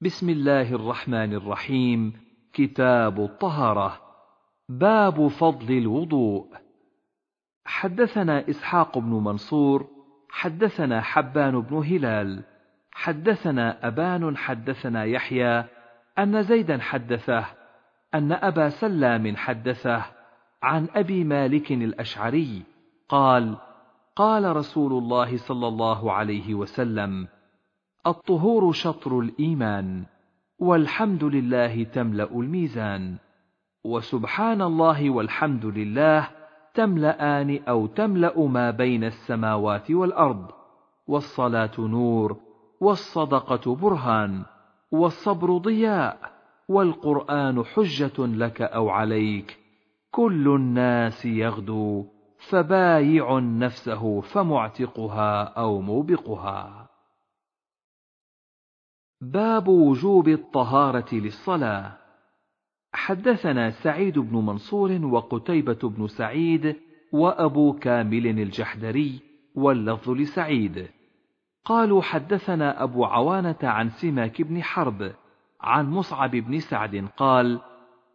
بسم الله الرحمن الرحيم. كتاب الطهارة. باب فضل الوضوء. حدثنا إسحاق بن منصور حدثنا حبان بن هلال حدثنا أبان حدثنا يحيى أن زيدا حدثه أن أبا سلام حدثه عن أبي مالك الأشعري قال قال رسول الله صلى الله عليه وسلم الطهور شطر الإيمان والحمد لله تملأ الميزان. وسبحان الله والحمد لله تملأان أو تملأ ما بين السماوات والأرض والصلاة نور والصدقة برهان والصبر ضياء والقرآن حجة لك أو عليك. كل الناس يغدو فبايع نفسه فمعتقها أو موبقها. باب وجوب الطهارة للصلاة. حدثنا سعيد بن منصور وقتيبة بن سعيد وأبو كامل الجحدري واللفظ لسعيد. قالوا حدثنا أبو عوانة عن سماك بن حرب عن مصعب بن سعد قال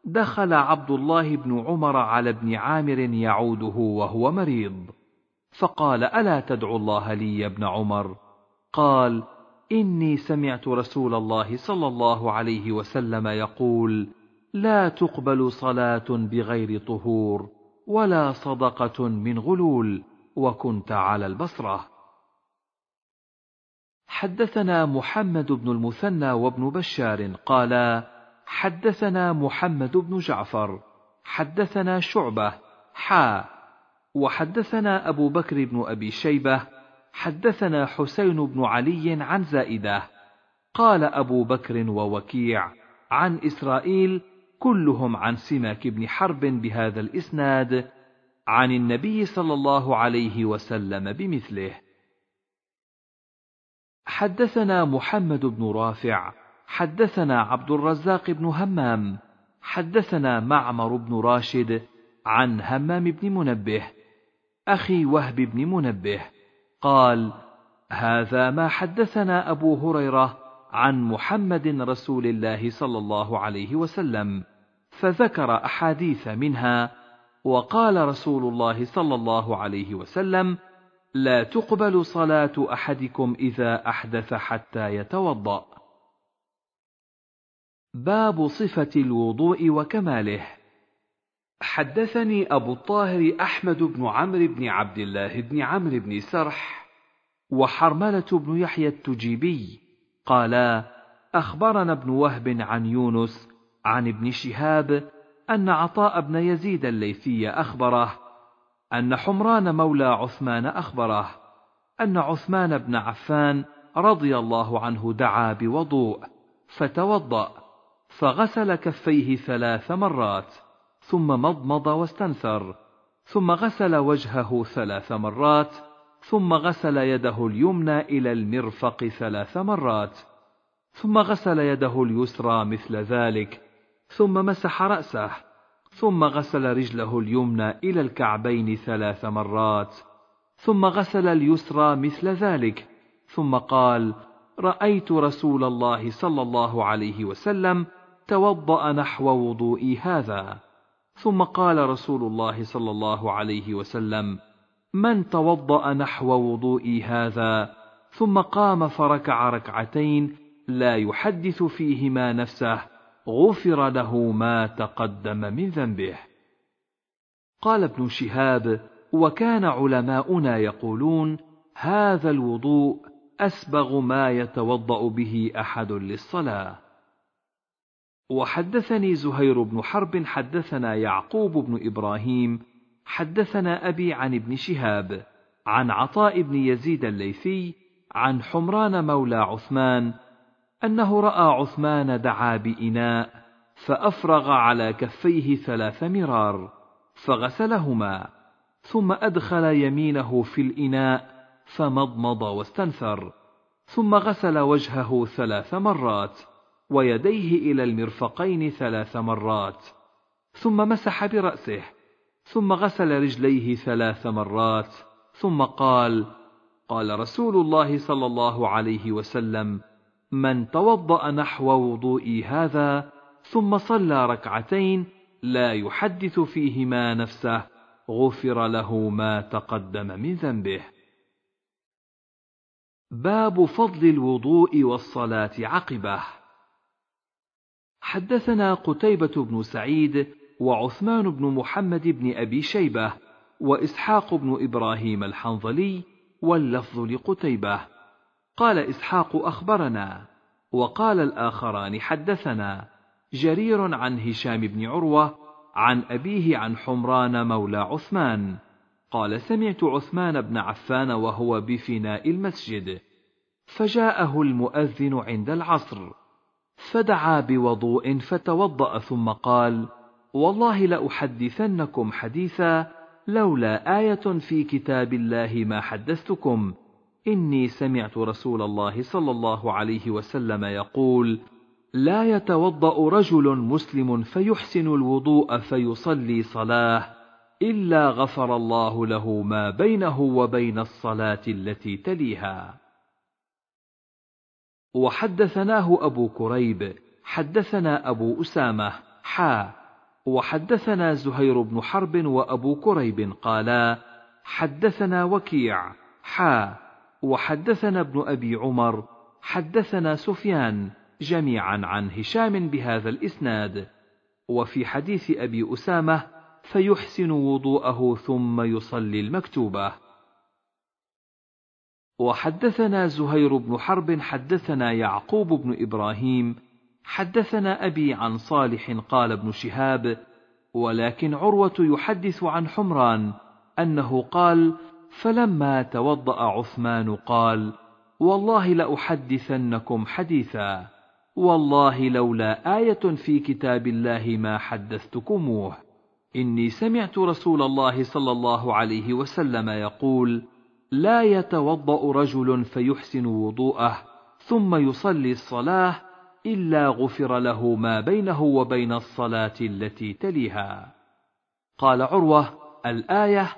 دخل عبد الله بن عمر على ابن عامر يعوده وهو مريض. فقال ألا تدعو الله لي يا ابن عمر؟ قال إني سمعت رسول الله صلى الله عليه وسلم يقول لا تقبل صلاة بغير طهور ولا صدقة من غلول وكنت على البصرة. حدثنا محمد بن المثنى وابن بشار قالا حدثنا محمد بن جعفر حدثنا شعبة حا وحدثنا أبو بكر بن أبي شيبة حدثنا حسين بن علي عن زائدة قال أبو بكر ووكيع عن إسرائيل كلهم عن سماك بن حرب بهذا الإسناد عن النبي صلى الله عليه وسلم بمثله. حدثنا محمد بن رافع حدثنا عبد الرزاق بن همام حدثنا معمر بن راشد عن همام بن منبه أخي وهب بن منبه. قال هذا ما حدثنا أبو هريرة عن محمد رسول الله صلى الله عليه وسلم فذكر أحاديث منها وقال رسول الله صلى الله عليه وسلم لا تقبل صلاة أحدكم إذا أحدث حتى يتوضأ. باب صفة الوضوء وكماله. حدثني أبو الطاهر أحمد بن عمرو بن عبد الله بن عمرو بن سرح وحرملة بن يحيى التجيبي قالا أخبرنا ابن وهب عن يونس عن ابن شهاب أن عطاء بن يزيد الليثي أخبره أن حمران مولى عثمان أخبره أن عثمان بن عفان رضي الله عنه دعا بوضوء فتوضأ فغسل كفيه ثلاث مرات ثم مضمض واستنثر ثم غسل وجهه ثلاث مرات ثم غسل يده اليمنى إلى المرفق ثلاث مرات ثم غسل يده اليسرى مثل ذلك ثم مسح رأسه ثم غسل رجله اليمنى إلى الكعبين ثلاث مرات ثم غسل اليسرى مثل ذلك ثم قال رأيت رسول الله صلى الله عليه وسلم توضأ نحو وضوئي هذا. ثم قال رسول الله صلى الله عليه وسلم من توضأ نحو وضوئي هذا؟ ثم قام فركع ركعتين لا يحدث فيهما نفسه غفر له ما تقدم من ذنبه. قال ابن شهاب وكان علماؤنا يقولون هذا الوضوء أسبغ ما يتوضأ به أحد للصلاة. وحدثني زهير بن حرب حدثنا يعقوب بن إبراهيم حدثنا أبي عن ابن شهاب عن عطاء بن يزيد الليثي عن حمران مولى عثمان أنه رأى عثمان دعا بإناء فأفرغ على كفيه ثلاث مرار فغسلهما ثم أدخل يمينه في الإناء فمضمض واستنثر ثم غسل وجهه ثلاث مرات. ويديه إلى المرفقين ثلاث مرات ثم مسح برأسه ثم غسل رجليه ثلاث مرات ثم قال قال رسول الله صلى الله عليه وسلم من توضأ نحو وضوئي هذا ثم صلى ركعتين لا يحدث فيهما نفسه غفر له ما تقدم من ذنبه. باب فضل الوضوء والصلاة عقبه. حدثنا قتيبة بن سعيد وعثمان بن محمد بن أبي شيبة وإسحاق بن إبراهيم الحنظلي واللفظ لقتيبة. قال إسحاق أخبرنا وقال الآخران حدثنا جرير عن هشام بن عروة عن أبيه عن حمران مولى عثمان. قال سمعت عثمان بن عفان وهو بفناء المسجد فجاءه المؤذن عند العصر. فدعا بوضوء فتوضأ ثم قال والله لأحدثنكم حديثا لولا آية في كتاب الله ما حدثتكم. إني سمعت رسول الله صلى الله عليه وسلم يقول لا يتوضأ رجل مسلم فيحسن الوضوء فيصلي صلاة إلا غفر الله له ما بينه وبين الصلاة التي تليها. وحدثناه أبو كريب حدثنا أبو أسامة حا وحدثنا زهير بن حرب وأبو كريب قالا حدثنا وكيع حا وحدثنا ابن أبي عمر حدثنا سفيان جميعا عن هشام بهذا الإسناد. وفي حديث أبي أسامة فيحسن وضوءه ثم يصلي المكتوبة. وحدثنا زهير بن حرب حدثنا يعقوب بن إبراهيم حدثنا أبي عن صالح قال ابن شهاب ولكن عروة يحدث عن حمران أنه قال فلما توضأ عثمان قال والله لأحدثنكم حديثا والله لولا آية في كتاب الله ما حدثتكموه. إني سمعت رسول الله صلى الله عليه وسلم يقول لا يتوضأ رجل فيحسن وضوءه ثم يصلي الصلاة إلا غفر له ما بينه وبين الصلاة التي تليها. قال عروة الآية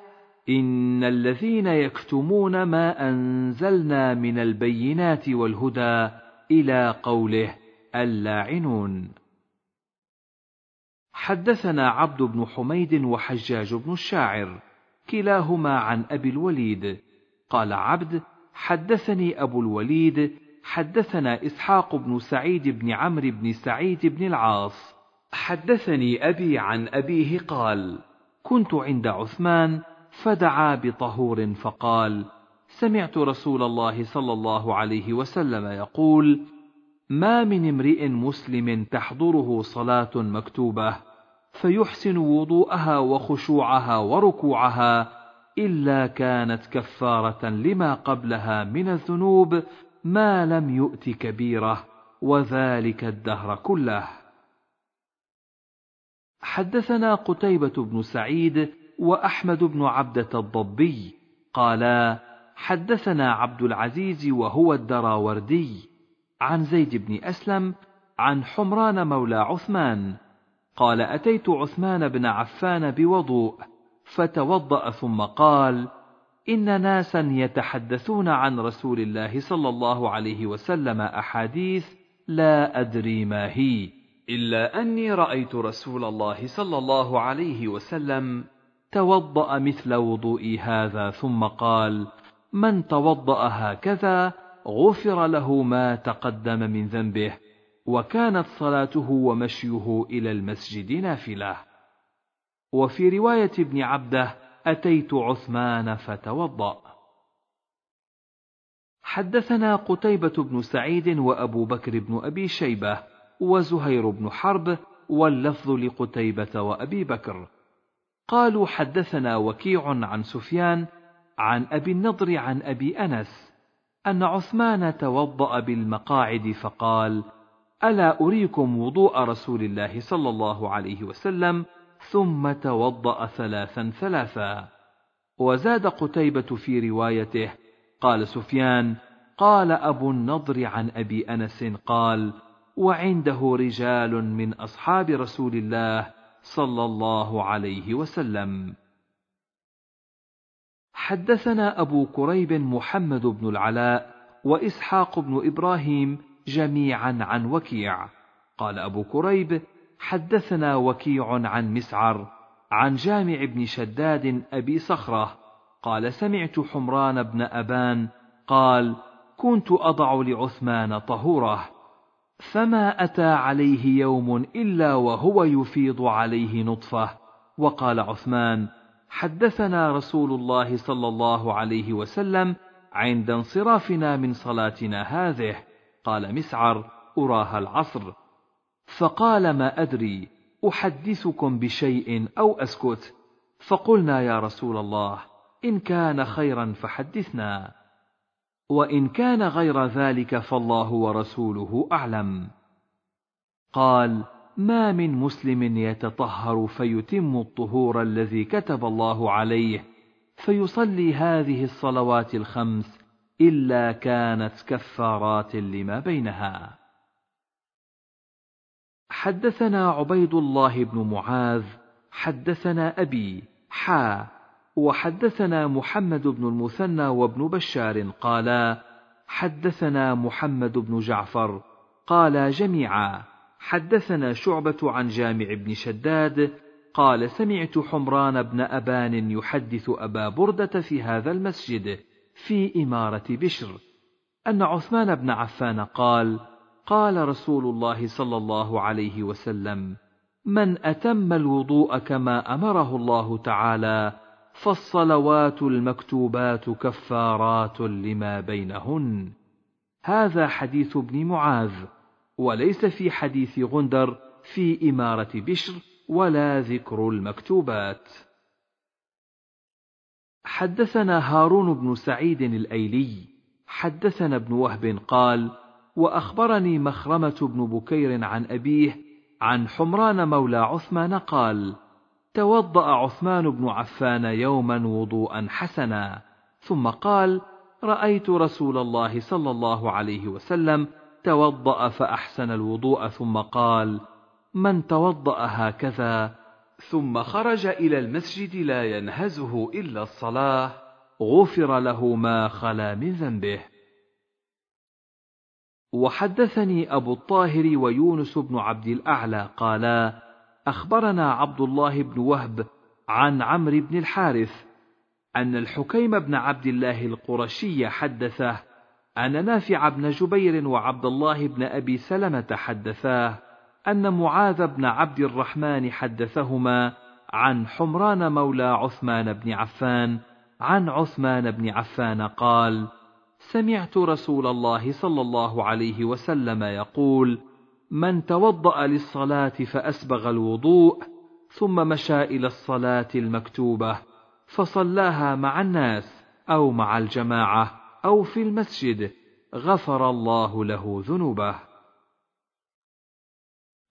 إن الذين يكتمون ما أنزلنا من البينات والهدى إلى قوله اللاعنون حدثنا عبد بن حميد وحجاج بن الشاعر كلاهما عن أبي الوليد قال عبد حدثني أبو الوليد حدثنا إسحاق بن سعيد بن عمرو بن سعيد بن العاص. حدثني أبي عن أبيه قال كنت عند عثمان فدعا بطهور فقال سمعت رسول الله صلى الله عليه وسلم يقول ما من امرئ مسلم تحضره صلاة مكتوبة فيحسن وضوءها وخشوعها وركوعها إلا كانت كفارة لما قبلها من الذنوب ما لم يؤت كبيره وذلك الدهر كله. حدثنا قتيبة بن سعيد وأحمد بن عبدة الضبي قالا حدثنا عبد العزيز وهو الدراوردي عن زيد بن أسلم عن حمران مولى عثمان قال أتيت عثمان بن عفان بوضوء فتوضأ ثم قال إن ناسا يتحدثون عن رسول الله صلى الله عليه وسلم أحاديث لا أدري ما هي إلا أني رأيت رسول الله صلى الله عليه وسلم توضأ مثل وضوئي هذا ثم قال من توضأ هكذا غفر له ما تقدم من ذنبه وكانت صلاته ومشيه إلى المسجد نافلة. وفي رواية ابن عبده أتيت عثمان فتوضأ. حدثنا قتيبة بن سعيد وأبو بكر بن أبي شيبة وزهير بن حرب واللفظ لقتيبة وأبي بكر. قالوا حدثنا وكيع عن سفيان عن أبي النضر عن أبي أنس أن عثمان توضأ بالمقاعد فقال ألا أريكم وضوء رسول الله صلى الله عليه وسلم ثم توضأ ثلاثا ثلاثا. وزاد قتيبة في روايته قال سفيان قال أبو النضر عن أبي أنس قال وعنده رجال من أصحاب رسول الله صلى الله عليه وسلم. حدثنا أبو كريب محمد بن العلاء وإسحاق بن إبراهيم جميعا عن وكيع. قال أبو كريب حدثنا وكيع عن مسعر عن جامع بن شداد أبي صخرة قال سمعت حمران بن أبان قال كنت أضع لعثمان طهوره فما أتى عليه يوم إلا وهو يفيض عليه نطفة وقال عثمان حدثنا رسول الله صلى الله عليه وسلم عند انصرافنا من صلاتنا هذه قال مسعر أراها العصر. فقال ما أدري أحدثكم بشيء أو أسكت؟ فقلنا يا رسول الله إن كان خيرا فحدثنا. وإن كان غير ذلك فالله ورسوله أعلم. قال ما من مسلم يتطهر فيتم الطهور الذي كتب الله عليه فيصلي هذه الصلوات الخمس إلا كانت كفارات لما بينها. حدثنا عبيد الله بن معاذ حدثنا أبي حا وحدثنا محمد بن المثنى وابن بشار قالا حدثنا محمد بن جعفر قالا جميعا حدثنا شعبة عن جامع بن شداد قال سمعت حمران بن أبان يحدث أبا بردة في هذا المسجد في إمارة بشر أن عثمان بن عفان قال قال رسول الله صلى الله عليه وسلم من أتم الوضوء كما أمره الله تعالى فالصلوات المكتوبات كفارات لما بينهن. هذا حديث ابن معاذ وليس في حديث غندر في إمارة بشر ولا ذكر المكتوبات. حدثنا هارون بن سعيد الأيلي حدثنا ابن وهب قال وأخبرني مخرمة بن بكير عن أبيه عن حمران مولى عثمان قال توضأ عثمان بن عفان يوما وضوءا حسنا ثم قال رأيت رسول الله صلى الله عليه وسلم توضأ فأحسن الوضوء ثم قال من توضأ هكذا؟ ثم خرج إلى المسجد لا ينهزه إلا الصلاة غفر له ما خلا من ذنبه. وحدثني أبو الطاهر ويونس بن عبد الأعلى قالا أخبرنا عبد الله بن وهب عن عمرو بن الحارث أن الحكيم بن عبد الله القرشي حدثه أن نافع بن جبير وعبد الله بن أبي سلمة حدثاه أن معاذ بن عبد الرحمن حدثهما عن حمران مولى عثمان بن عفان عن عثمان بن عفان قال: سمعت رسول الله صلى الله عليه وسلم يقول من توضأ للصلاة فأسبغ الوضوء ثم مشى إلى الصلاة المكتوبة فصلاها مع الناس أو مع الجماعة أو في المسجد غفر الله له ذنوبه.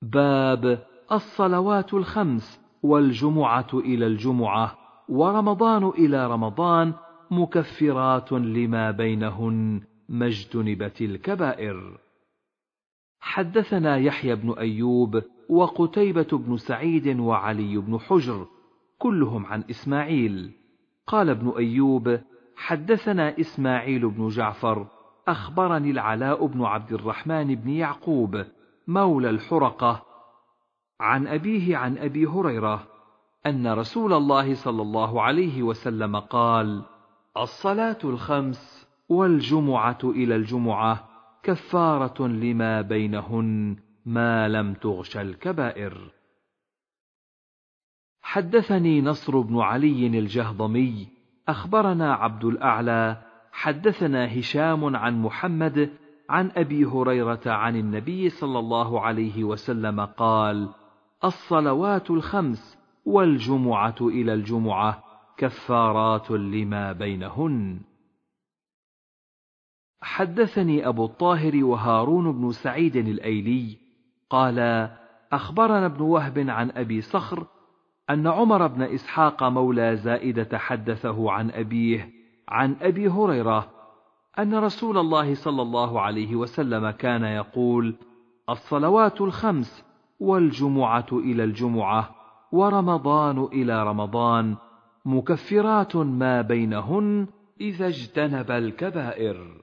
باب الصلوات الخمس والجمعة إلى الجمعة ورمضان إلى رمضان مكفرات لما بينهن ما اجتنبت الكبائر. حدثنا يحيى بن أيوب وقتيبة بن سعيد وعلي بن حجر كلهم عن إسماعيل. قال ابن أيوب حدثنا إسماعيل بن جعفر أخبرني العلاء بن عبد الرحمن بن يعقوب مولى الحرقة. عن أبيه عن أبي هريرة أن رسول الله صلى الله عليه وسلم قال الصلاة الخمس والجمعة إلى الجمعة كفارة لما بينهن ما لم تغش الكبائر. حدثني نصر بن علي الجهضمي أخبرنا عبد الأعلى حدثنا هشام عن محمد عن أبي هريرة عن النبي صلى الله عليه وسلم قال: الصلوات الخمس والجمعة إلى الجمعة كفارات لما بينهن. حدثني أبو الطاهر وهارون بن سعيد الأيلي قال أخبرنا ابن وهب عن أبي صخر أن عمر بن إسحاق مولى زائدة حدثه عن أبيه عن أبي هريرة أن رسول الله صلى الله عليه وسلم كان يقول الصلوات الخمس والجمعة إلى الجمعة ورمضان إلى رمضان مكفرات ما بينهن إذا اجتنب الكبائر.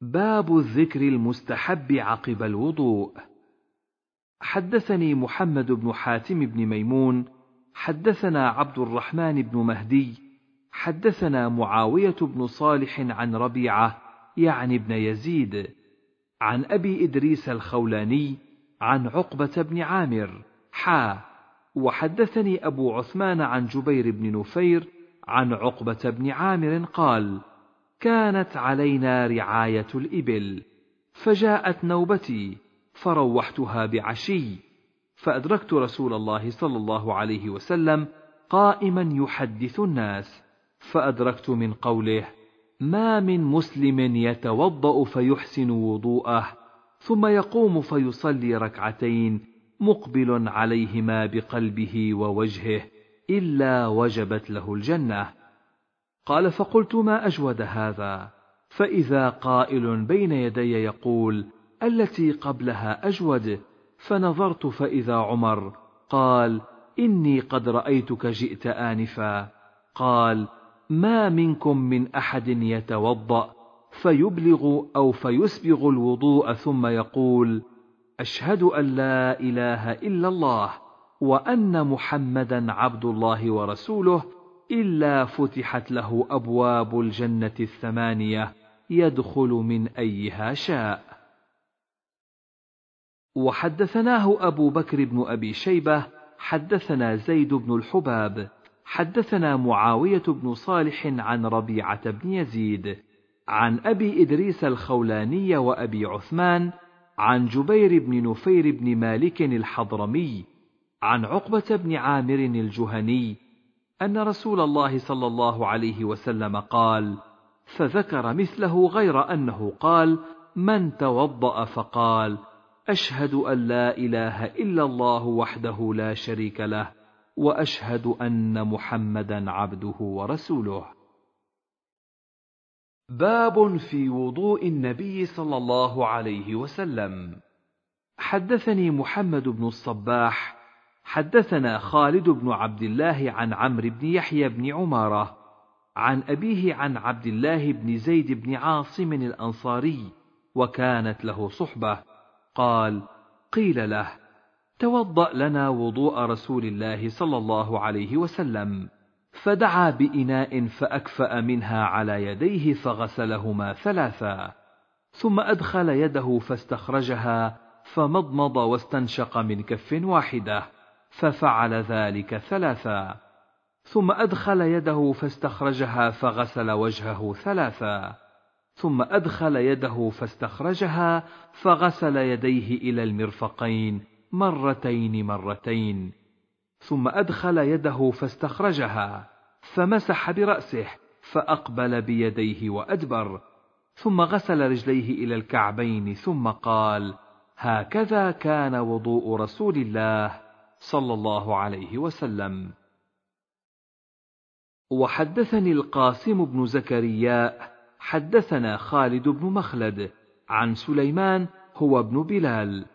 باب الذكر المستحب عقب الوضوء. حدثني محمد بن حاتم بن ميمون حدثنا عبد الرحمن بن مهدي حدثنا معاوية بن صالح عن ربيعة يعني ابن يزيد عن أبي إدريس الخولاني عن عقبة بن عامر حا وحدثني أبو عثمان عن جبير بن نفير عن عقبة بن عامر قال كانت علينا رعاية الإبل فجاءت نوبتي فروحتها بعشي فأدركت رسول الله صلى الله عليه وسلم قائما يحدث الناس فأدركت من قوله ما من مسلم يتوضأ فيحسن وضوءه ثم يقوم فيصلي ركعتين مقبل عليهما بقلبه ووجهه إلا وجبت له الجنة. قال فقلت ما أجود هذا؟ فإذا قائل بين يدي يقول التي قبلها أجود. فنظرت فإذا عمر قال إني قد رأيتك جئت آنفا. قال ما منكم من أحد يتوضأ فيبلغ أو فيسبغ الوضوء ثم يقول أشهد أن لا إله إلا الله وأن محمدا عبد الله ورسوله إلا فتحت له أبواب الجنة الثمانية يدخل من أيها شاء. وحدثناه أبو بكر بن أبي شيبة حدثنا زيد بن الحباب حدثنا معاوية بن صالح عن ربيعة بن يزيد عن أبي إدريس الخولاني وأبي عثمان عن جبير بن نفير بن مالك الحضرمي عن عقبة بن عامر الجهني أن رسول الله صلى الله عليه وسلم قال فذكر مثله غير أنه قال من توضأ فقال أشهد أن لا إله إلا الله وحده لا شريك له وأشهد أن محمدا عبده ورسوله. باب في وضوء النبي صلى الله عليه وسلم. حدثني محمد بن الصباح حدثنا خالد بن عبد الله عن عمرو بن يحيى بن عمارة عن أبيه عن عبد الله بن زيد بن عاصم الأنصاري وكانت له صحبة. قال قيل له توضأ لنا وضوء رسول الله صلى الله عليه وسلم. فدعا بإناء فأكفأ منها على يديه فغسلهما ثلاثا ثم أدخل يده فاستخرجها فمضمض واستنشق من كف واحدة ففعل ذلك ثلاثا ثم أدخل يده فاستخرجها فغسل وجهه ثلاثا ثم أدخل يده فاستخرجها فغسل يديه إلى المرفقين مرتين مرتين. ثم أدخل يده فاستخرجها فمسح برأسه فأقبل بيديه وأدبر ثم غسل رجليه إلى الكعبين ثم قال هكذا كان وضوء رسول الله صلى الله عليه وسلم. وحدثني القاسم بن زكريا حدثنا خالد بن مخلد عن سليمان هو ابن بلال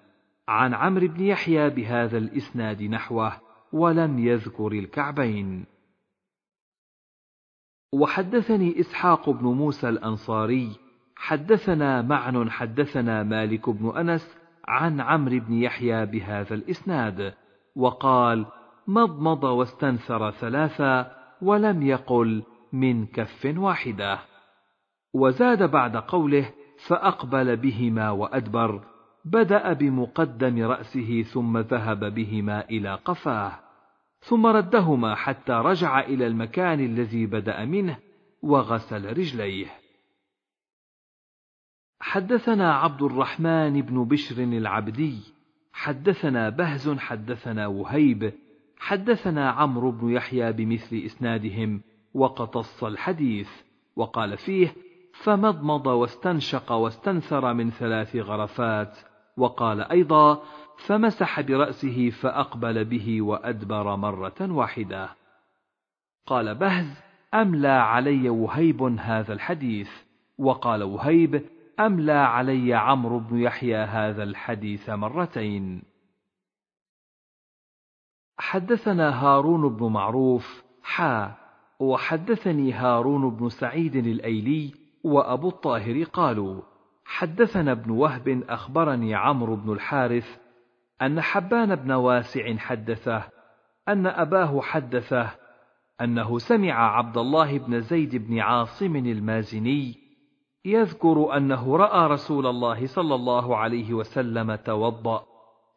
عن عمرو بن يحيى بهذا الإسناد نحوه ولم يذكر الكعبين. وحدثني إسحاق بن موسى الأنصاري حدثنا معن حدثنا مالك بن أنس عن عمرو بن يحيى بهذا الإسناد وقال مضمض واستنثر ثلاثا ولم يقل من كف واحدة. وزاد بعد قوله فأقبل بهما وأدبر بدأ بمقدم رأسه ثم ذهب بهما إلى قفاه. ثم ردهما حتى رجع إلى المكان الذي بدأ منه وغسل رجليه. حدثنا عبد الرحمن بن بشر العبدي حدثنا بهز حدثنا وهيب حدثنا عمرو بن يحيى بمثل إسنادهم وقتص الحديث وقال فيه فمضمض واستنشق واستنثر من ثلاث غرفات وقال أيضا فمسح برأسه فأقبل به وأدبر مرة واحدة. قال بهز املى علي وهيب هذا الحديث؟ وقال وهيب املى علي عمرو بن يحيى هذا الحديث مرتين؟ حدثنا هارون بن معروف حا وحدثني هارون بن سعيد الأيلي وأبو الطاهر قالوا حدثنا ابن وهب أخبرني عمرو بن الحارث أن حبان بن واسع حدثه أن أباه حدثه أنه سمع عبد الله بن زيد بن عاصم المازني يذكر أنه رأى رسول الله صلى الله عليه وسلم توضأ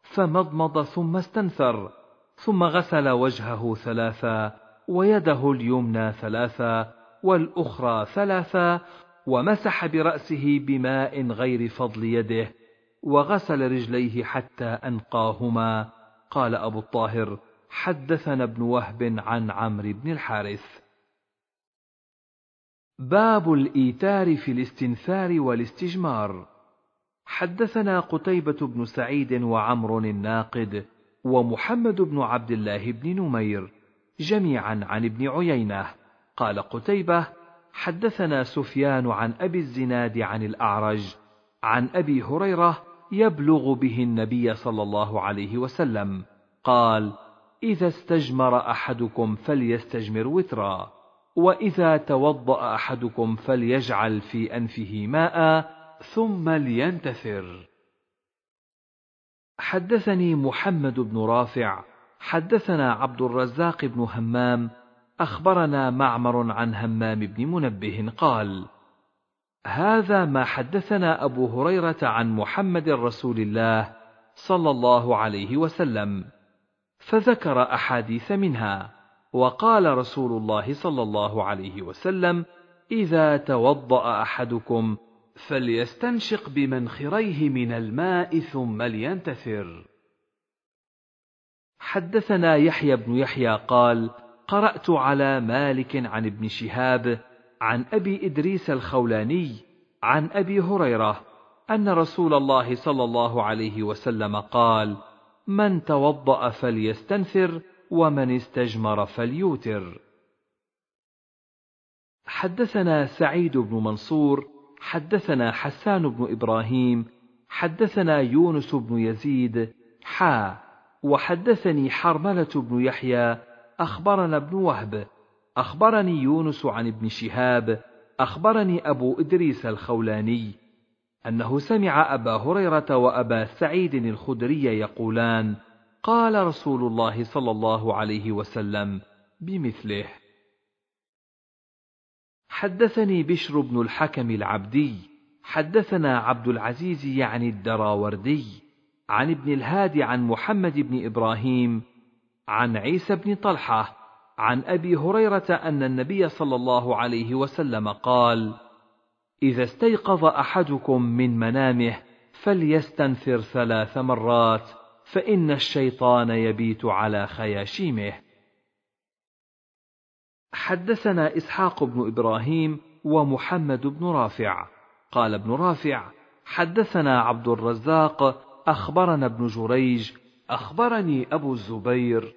فمضمض ثم استنثر ثم غسل وجهه ثلاثا ويده اليمنى ثلاثا والأخرى ثلاثا ومسح برأسه بماء غير فضل يده وغسل رجليه حتى أنقاهما. قال أبو الطاهر حدثنا ابن وهب عن عمرو بن الحارث. باب الايتار في الاستنثار والاستجمار. حدثنا قتيبة بن سعيد وعمر الناقد ومحمد بن عبد الله بن نمير جميعا عن ابن عيينة. قال قتيبة حدثنا سفيان عن أبي الزناد عن الأعرج عن أبي هريرة يبلغ به النبي صلى الله عليه وسلم. قال إذا استجمر أحدكم فليستجمر وترا وإذا توضأ أحدكم فليجعل في أنفه ماء ثم لينتثر. حدثني محمد بن رافع حدثنا عبد الرزاق بن همام أخبرنا معمر عن همام بن منبه قال هذا ما حدثنا أبو هريرة عن محمد رسول الله صلى الله عليه وسلم فذكر أحاديث منها وقال رسول الله صلى الله عليه وسلم إذا توضأ أحدكم فليستنشق بمنخريه من الماء ثم لينتثر. حدثنا يحيى بن يحيى قال قرأت على مالك عن ابن شهاب عن أبي إدريس الخولاني عن أبي هريرة أن رسول الله صلى الله عليه وسلم قال من توضأ فليستنثر ومن استجمر فليوتر. حدثنا سعيد بن منصور حدثنا حسان بن إبراهيم حدثنا يونس بن يزيد حا وحدثني حرملة بن يحيى أخبرنا ابن وهب أخبرني يونس عن ابن شهاب أخبرني أبو إدريس الخولاني أنه سمع أبا هريرة وأبا سعيد الخدري يقولان قال رسول الله صلى الله عليه وسلم بمثله. حدثني بشر بن الحكم العبدي حدثنا عبد العزيز يعني الدراوردي عن ابن الهادي عن محمد بن إبراهيم عن عيسى بن طلحة عن أبي هريرة أن النبي صلى الله عليه وسلم قال إذا استيقظ أحدكم من منامه فليستنثر ثلاث مرات فإن الشيطان يبيت على خياشيمه. حدثنا إسحاق بن إبراهيم ومحمد بن رافع. قال ابن رافع حدثنا عبد الرزاق أخبرنا ابن جريج أخبرني أبو الزبير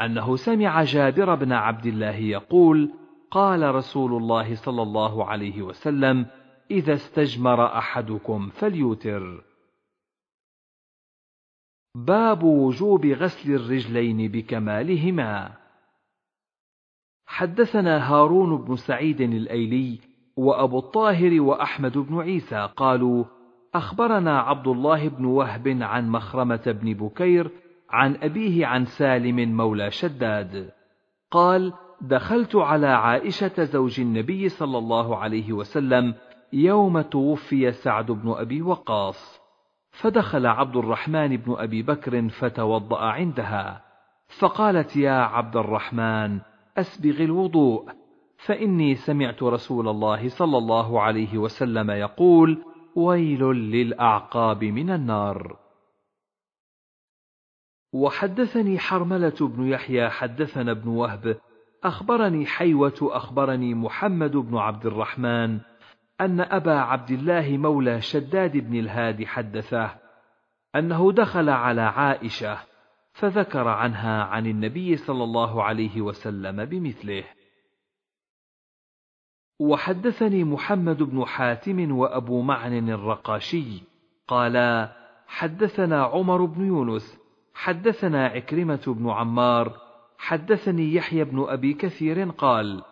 أنه سمع جابر بن عبد الله يقول قال رسول الله صلى الله عليه وسلم إذا استجمر أحدكم فليوتر. باب وجوب غسل الرجلين بكمالهما. حدثنا هارون بن سعيد الأيلي وأبو الطاهر وأحمد بن عيسى قالوا أخبرنا عبد الله بن وهب عن مخرمة بن بكير عن أبيه عن سالم مولى شداد. قال دخلت على عائشة زوج النبي صلى الله عليه وسلم يوم توفي سعد بن أبي وقاص فدخل عبد الرحمن بن أبي بكر فتوضأ عندها فقالت يا عبد الرحمن أسبغ الوضوء فإني سمعت رسول الله صلى الله عليه وسلم يقول ويل للأعقاب من النار. وحدثني حرملة بن يحيى حدثنا ابن وهب أخبرني حيوة أخبرني محمد بن عبد الرحمن أن أبا عبد الله مولى شداد بن الهادي حدثه أنه دخل على عائشة فذكر عنها عن النبي صلى الله عليه وسلم بمثله. وحدثني محمد بن حاتم وأبو معن الرقاشي قالا حدثنا عمر بن يونس حدثنا عكرمة بن عمار حدثني يحيى بن أبي كثير قال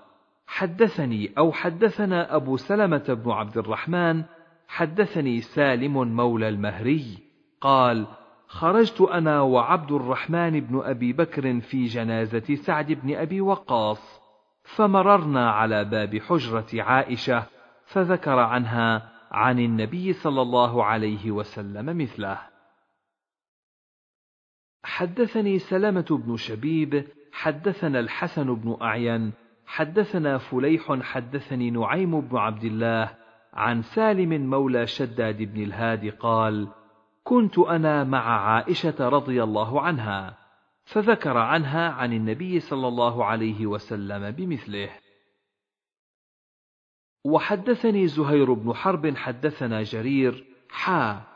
حدثني أو حدثنا أبو سلمة بن عبد الرحمن حدثني سالم مولى المهري قال خرجت أنا وعبد الرحمن بن أبي بكر في جنازة سعد بن أبي وقاص فمررنا على باب حجرة عائشة فذكر عنها عن النبي صلى الله عليه وسلم مثله. حدثني سلمه بن شبيب حدثنا الحسن بن أعين حدثنا فليح حدثني نعيم بن عبد الله عن سالم مولى شداد بن الهاد قال كنت أنا مع عائشة رضي الله عنها فذكر عنها عن النبي صلى الله عليه وسلم بمثله. وحدثني زهير بن حرب حدثنا جرير حا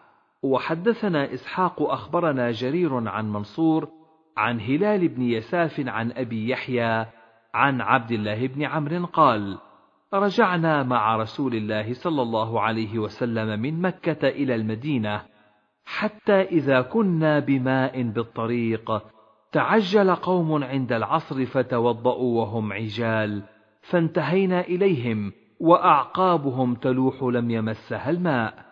وحدثنا إسحاق أخبرنا جرير عن منصور عن هلال بن يساف عن أبي يحيى عن عبد الله بن عمرو قال رجعنا مع رسول الله صلى الله عليه وسلم من مكة إلى المدينة حتى إذا كنا بماء بالطريق تعجل قوم عند العصر فتوضأوا وهم عجال فانتهينا إليهم وأعقابهم تلوح لم يمسها الماء.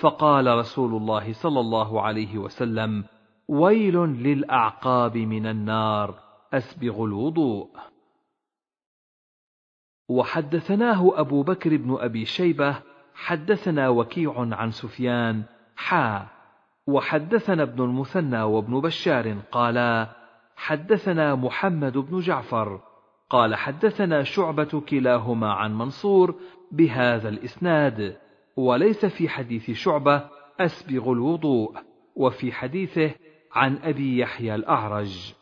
فقال رسول الله صلى الله عليه وسلم ويل للأعقاب من النار أسبغ الوضوء. وحدثناه أبو بكر بن أبي شيبة حدثنا وكيع عن سفيان حا. وحدثنا ابن المثنى وابن بشار قالا حدثنا محمد بن جعفر قال حدثنا شعبة كلاهما عن منصور بهذا الإسناد. وليس في حديث شعبة أسبغ الوضوء وفي حديثه عن أبي يحيى الأعرج.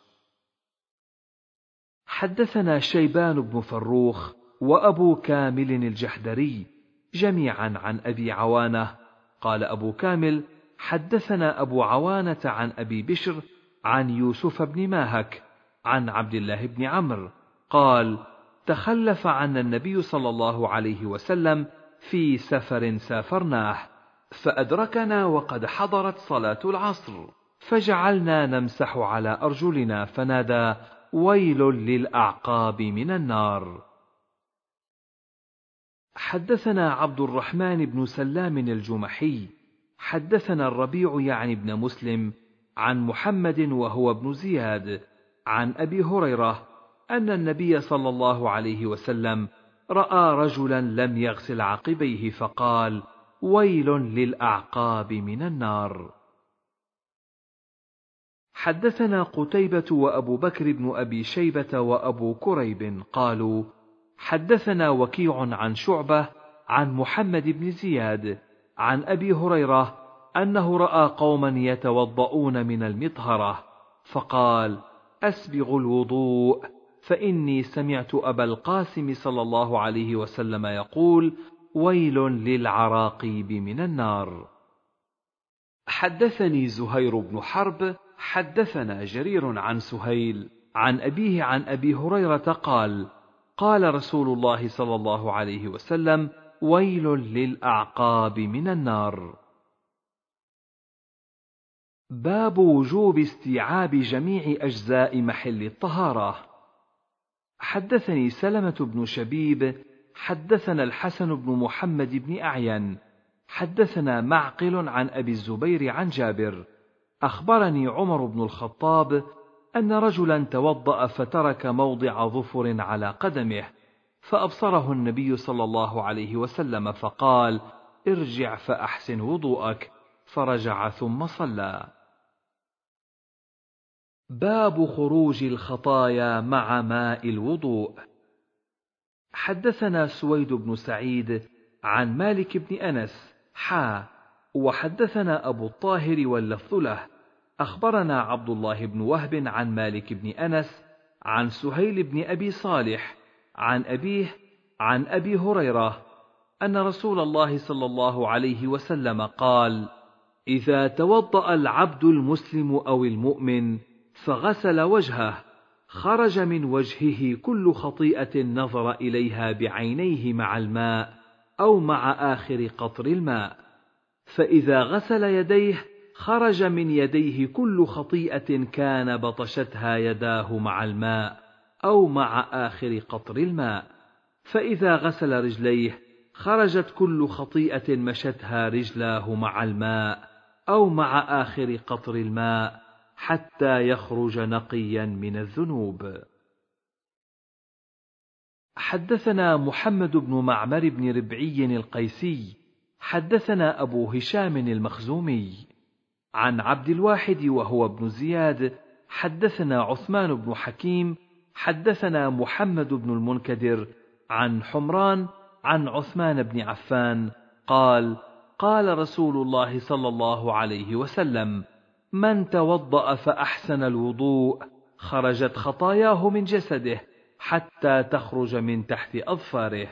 حدثنا شيبان بن فروخ وأبو كامل الجحدري جميعا عن أبي عوانة. قال أبو كامل حدثنا أبو عوانة عن أبي بشر عن يوسف بن ماهك عن عبد الله بن عمرو قال تخلف عنا النبي صلى الله عليه وسلم في سفر سافرناه فأدركنا وقد حضرت صلاة العصر فجعلنا نمسح على أرجلنا فنادى ويل للأعقاب من النار. حدثنا عبد الرحمن بن سلام الجمحي حدثنا الربيع يعني ابن مسلم عن محمد وهو ابن زياد عن أبي هريرة أن النبي صلى الله عليه وسلم رأى رجلا لم يغسل عقبيه فقال ويل للأعقاب من النار. حدثنا قتيبة وأبو بكر بن أبي شيبة وأبو كريب قالوا حدثنا وكيع عن شعبة عن محمد بن زياد عن أبي هريرة أنه رأى قوما يتوضؤون من المطهرة فقال اسبغوا الوضوء فإني سمعت أبا القاسم صلى الله عليه وسلم يقول ويل للعراقيب من النار. حدثني زهير بن حرب حدثنا جرير عن سهيل عن أبيه عن أبي هريرة قال قال رسول الله صلى الله عليه وسلم ويل للأعقاب من النار. باب وجوب استيعاب جميع أجزاء محل الطهارة. حدثني سلمة بن شبيب حدثنا الحسن بن محمد بن أعين حدثنا معقل عن أبي الزبير عن جابر. أخبرني عمر بن الخطاب أن رجلا توضأ فترك موضع ظفر على قدمه فأبصره النبي صلى الله عليه وسلم فقال ارجع فأحسن وضوءك. فرجع ثم صلى. باب خروج الخطايا مع ماء الوضوء. حدثنا سويد بن سعيد عن مالك بن أنس حا وحدثنا أبو الطاهر واللفظ له. أخبرنا عبد الله بن وهب عن مالك بن أنس عن سهيل بن أبي صالح عن أبيه عن أبي هريرة أن رسول الله صلى الله عليه وسلم قال إذا توضأ العبد المسلم أو المؤمن فغسل وجهه خرج من وجهه كل خطيئة نظر إليها بعينيه مع الماء أو مع آخر قطر الماء. فإذا غسل يديه خرج من يديه كل خطيئة كان بطشتها يداه مع الماء أو مع آخر قطر الماء. فإذا غسل رجليه خرجت كل خطيئة مشتها رجلاه مع الماء أو مع آخر قطر الماء حتى يخرج نقيا من الذنوب. حدثنا محمد بن معمر بن ربعي القيسي، حدثنا أبو هشام المخزومي، عن عبد الواحد وهو ابن زياد، حدثنا عثمان بن حكيم، حدثنا محمد بن المنكدر، عن حمران عن عثمان بن عفان قال قال رسول الله صلى الله عليه وسلم من توضأ فأحسن الوضوء خرجت خطاياه من جسده حتى تخرج من تحت أظفاره.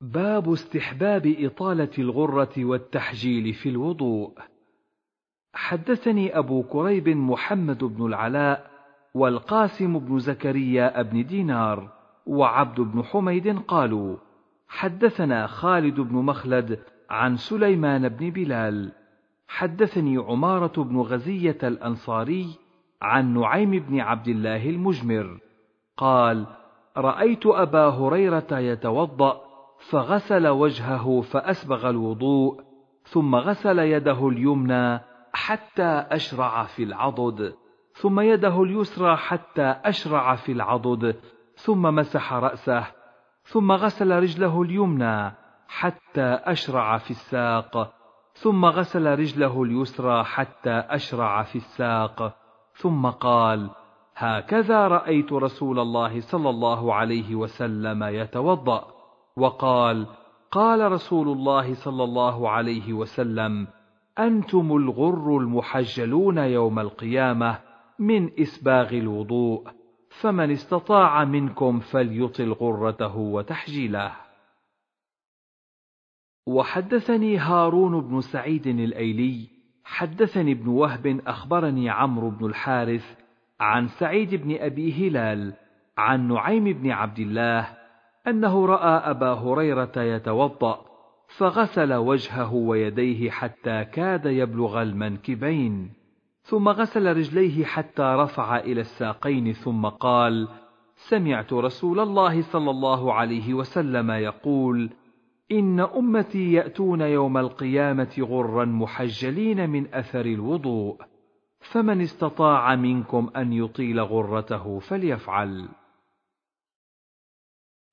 باب استحباب إطالة الغرة والتحجيل في الوضوء. حدثني أبو كريب محمد بن العلاء والقاسم بن زكريا بن دينار وعبد بن حميد قالوا حدثنا خالد بن مخلد عن سليمان بن بلال. حدثني عمارة بن غزية الأنصاري عن نعيم بن عبد الله المجمر. قال رأيت أبا هريرة يتوضأ فغسل وجهه فأسبغ الوضوء ثم غسل يده اليمنى حتى أشرع في العضد ثم يده اليسرى حتى أشرع في العضد ثم مسح رأسه ثم غسل رجله اليمنى. حتى أشرع في الساق ثم غسل رجله اليسرى حتى أشرع في الساق. ثم قال هكذا رأيت رسول الله صلى الله عليه وسلم يتوضأ. وقال قال رسول الله صلى الله عليه وسلم أنتم الغر المحجلون يوم القيامة من إسباغ الوضوء فمن استطاع منكم فليطل غرته وتحجيله. وحدثني هارون بن سعيد الأيلي حدثني ابن وهب أخبرني عمرو بن الحارث عن سعيد بن أبي هلال عن نعيم بن عبد الله أنه رأى أبا هريرة يتوضأ فغسل وجهه ويديه حتى كاد يبلغ المنكبين ثم غسل رجليه حتى رفع إلى الساقين ثم قال سمعت رسول الله صلى الله عليه وسلم يقول إن أمتي يأتون يوم القيامة غرا محجلين من أثر الوضوء فمن استطاع منكم أن يطيل غرته فليفعل.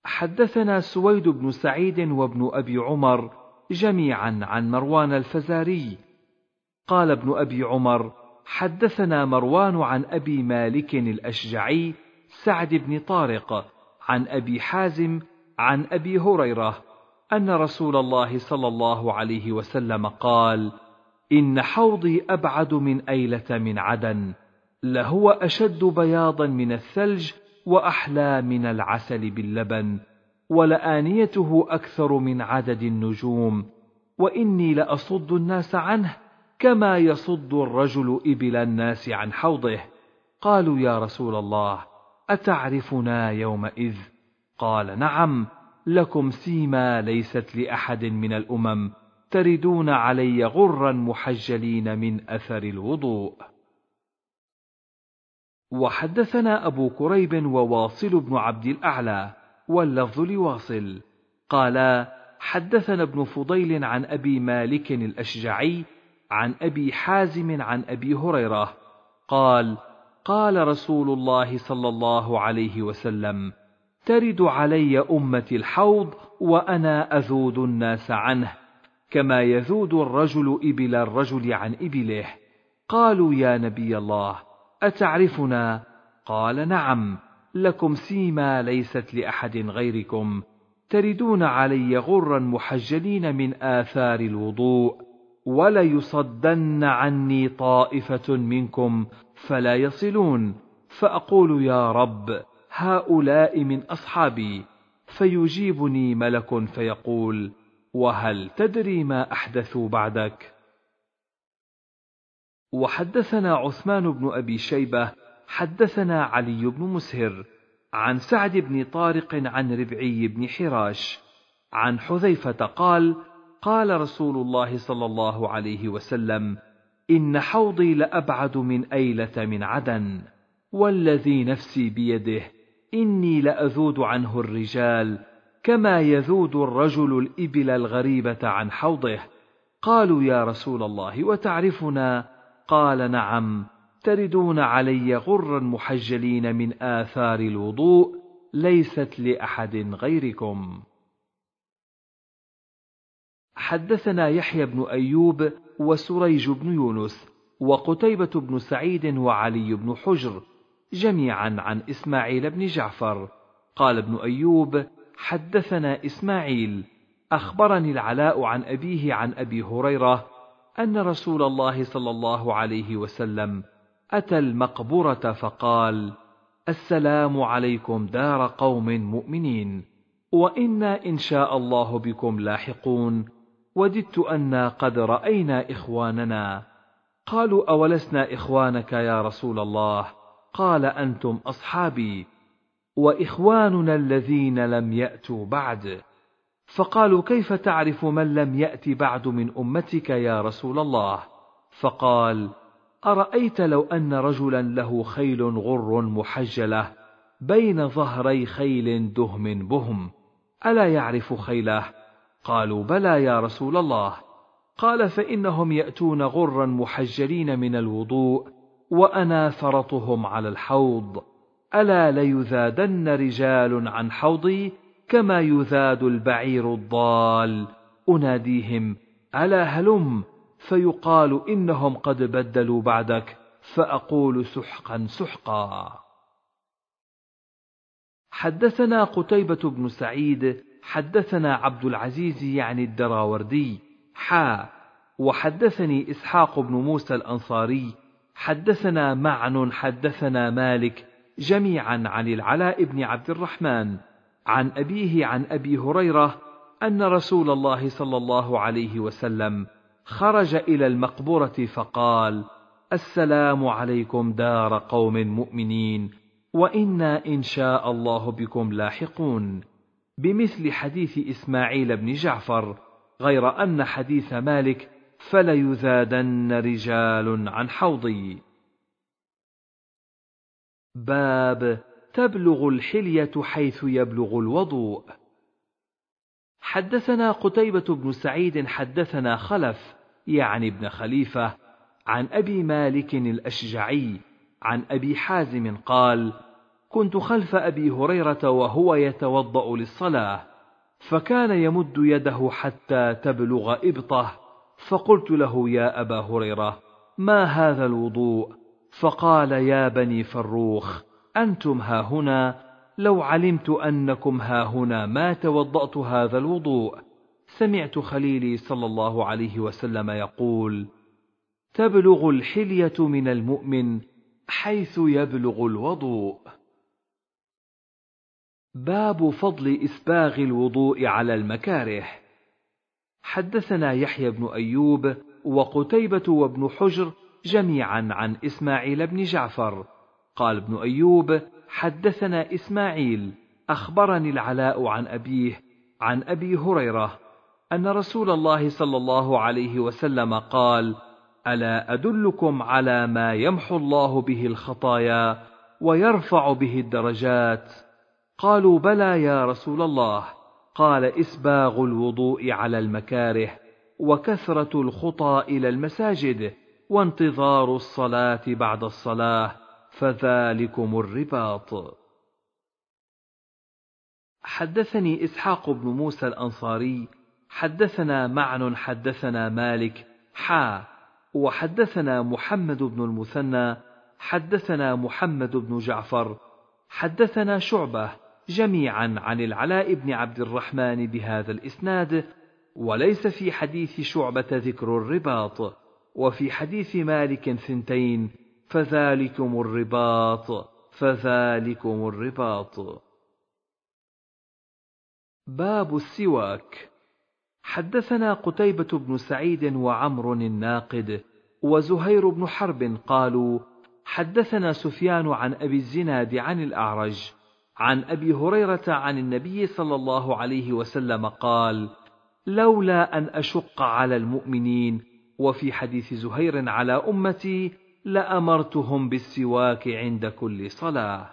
حدثنا سويد بن سعيد وابن أبي عمر جميعا عن مروان الفزاري. قال ابن أبي عمر حدثنا مروان عن أبي مالك الأشجعي سعد بن طارق عن أبي حازم عن أبي هريرة أن رسول الله صلى الله عليه وسلم قال إن حوضي أبعد من أيلة من عدن لهو أشد بياضا من الثلج وأحلى من العسل باللبن ولآنيته أكثر من عدد النجوم وإني لأصد الناس عنه كما يصد الرجل إبل الناس عن حوضه. قالوا يا رسول الله أتعرفنا يومئذ؟ قال نعم. لكم سيما ليست لأحد من الأمم تردون علي غرا محجلين من أثر الوضوء. وحدثنا أبو كريب وواصل بن عبد الأعلى واللفظ لواصل. قالا حدثنا ابن فضيل عن أبي مالك الأشجعي عن أبي حازم عن أبي هريرة قال قال رسول الله صلى الله عليه وسلم ترد علي امتي الحوض وأنا أذود الناس عنه كما يذود الرجل إبل الرجل عن إبله. قالوا يا نبي الله أتعرفنا؟ قال نعم لكم سيما ليست لأحد غيركم. تردون علي غرا محجلين من آثار الوضوء وليصدن عني طائفة منكم فلا يصلون. فأقول يا رب هؤلاء من أصحابي فيجيبني ملك فيقول وهل تدري ما أحدثوا بعدك؟ وحدثنا عثمان بن أبي شيبة حدثنا علي بن مسهر عن سعد بن طارق عن ربعي بن حراش عن حذيفة قال قال رسول الله صلى الله عليه وسلم إن حوضي لأبعد من أيلة من عدن والذي نفسي بيده إني لأذود عنه الرجال كما يذود الرجل الإبل الغريبة عن حوضه. قالوا يا رسول الله وتعرفنا؟ قال نعم تردون علي غرا محجلين من آثار الوضوء ليست لأحد غيركم. حدثنا يحيى بن أيوب وسريج بن يونس وقتيبة بن سعيد وعلي بن حجر جميعا عن إسماعيل بن جعفر قال ابن أيوب حدثنا إسماعيل أخبرني العلاء عن أبيه عن أبي هريرة أن رسول الله صلى الله عليه وسلم أتى المقبرة فقال: السلام عليكم دار قوم مؤمنين، وإنا إن شاء الله بكم لاحقون، وددت أنا قد رأينا إخواننا. قالوا أولسنا إخوانك يا رسول الله؟ قال أنتم أصحابي، وإخواننا الذين لم يأتوا بعد. فقالوا كيف تعرف من لم يأت بعد من أمتك يا رسول الله؟ فقال: أرأيت لو أن رجلا له خيل غر محجلة بين ظهري خيل دهم بهم ألا يعرف خيله؟ قالوا بلى يا رسول الله قال فإنهم يأتون غرا محجلين من الوضوء وأنا فرطهم على الحوض. ألا ليذادن رجال عن حوضي كما يذاد البعير الضال. أناديهم ألا هلم؟ فيقال إنهم قد بدلوا بعدك. فأقول سحقا سحقا. حدثنا قتيبة بن سعيد حدثنا عبد العزيز يعني الدراوردي حا وحدثني إسحاق بن موسى الأنصاري. حدثنا معن حدثنا مالك جميعا عن العلاء بن عبد الرحمن عن أبيه عن أبي هريرة أن رسول الله صلى الله عليه وسلم خرج إلى المقبرة فقال: السلام عليكم دار قوم مؤمنين، وإنا إن شاء الله بكم لاحقون، بمثل حديث إسماعيل بن جعفر، غير أن حديث مالك فليذادن رجال عن حوضي. باب تبلغ الحلية حيث يبلغ الوضوء. حدثنا قتيبة بن سعيد حدثنا خلف يعني ابن خليفة عن أبي مالك الأشجعي عن أبي حازم قال: كنت خلف أبي هريرة وهو يتوضأ للصلاة، فكان يمد يده حتى تبلغ إبطه، فقلت له يا أبا هريرة: ما هذا الوضوء؟ فقال يا بني فروخ: أنتم ها هنا لو علمت أنكم ها هنا ما توضأت هذا الوضوء. سمعت خليلي صلى الله عليه وسلم يقول تبلغ الحلية من المؤمن حيث يبلغ الوضوء. باب فضل إسباغ الوضوء على المكاره. حدثنا يحيى بن أيوب وقتيبة وابن حجر جميعا عن إسماعيل بن جعفر قال ابن أيوب حدثنا إسماعيل أخبرني العلاء عن أبيه عن أبي هريرة أن رسول الله صلى الله عليه وسلم قال: ألا أدلكم على ما يمحو الله به الخطايا ويرفع به الدرجات؟ قالوا بلى يا رسول الله، قال إسباغ الوضوء على المكاره، وكثرة الخطى إلى المساجد، وانتظار الصلاة بعد الصلاة، فذلكم الرباط. حدثني إسحاق بن موسى الأنصاري حدثنا معن حدثنا مالك حا وحدثنا محمد بن المثنى حدثنا محمد بن جعفر حدثنا شعبة جميعا عن العلاء بن عبد الرحمن بهذا الإسناد وليس في حديث شعبة ذكر الرباط وفي حديث مالك ثنتين فذلكم الرباط فذلكم الرباط. باب السواك. حدثنا قتيبة بن سعيد وعمر الناقد وزهير بن حرب قالوا حدثنا سفيان عن أبي الزناد عن الأعرج عن أبي هريرة عن النبي صلى الله عليه وسلم قال لولا أن أشق على المؤمنين وفي حديث زهير على أمتي لأمرتهم بالسواك عند كل صلاة.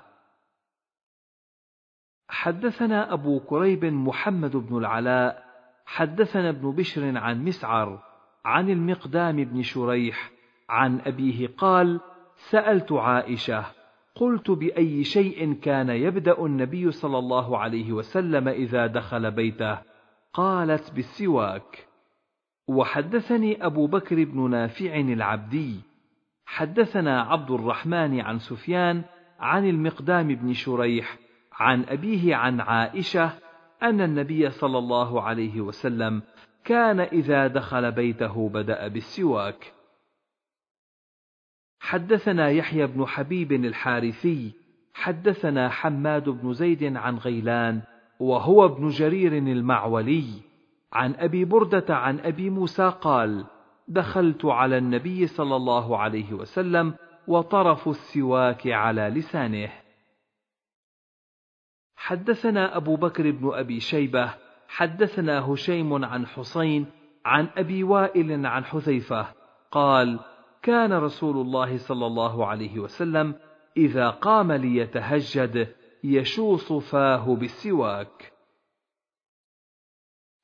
حدثنا أبو كريب محمد بن العلاء حدثنا ابن بشر عن مسعر عن المقدام بن شريح عن أبيه قال سألت عائشة قلت بأي شيء كان يبدأ النبي صلى الله عليه وسلم إذا دخل بيته. قالت بالسواك. وحدثني أبو بكر بن نافع العبدي. حدثنا عبد الرحمن عن سفيان عن المقدام بن شريح عن أبيه عن عائشة أن النبي صلى الله عليه وسلم كان إذا دخل بيته بدأ بالسواك. حدثنا يحيى بن حبيب الحارثي، حدثنا حماد بن زيد عن غيلان، وهو ابن جرير المعولي، عن أبي بردة عن أبي موسى قال: دخلت على النبي صلى الله عليه وسلم وطرف السواك على لسانه. حدثنا أبو بكر بن أبي شيبة حدثنا هشيم عن حسين عن أبي وائل عن حذيفة قال كان رسول الله صلى الله عليه وسلم إذا قام ليتهجد يشوص فاه بالسواك.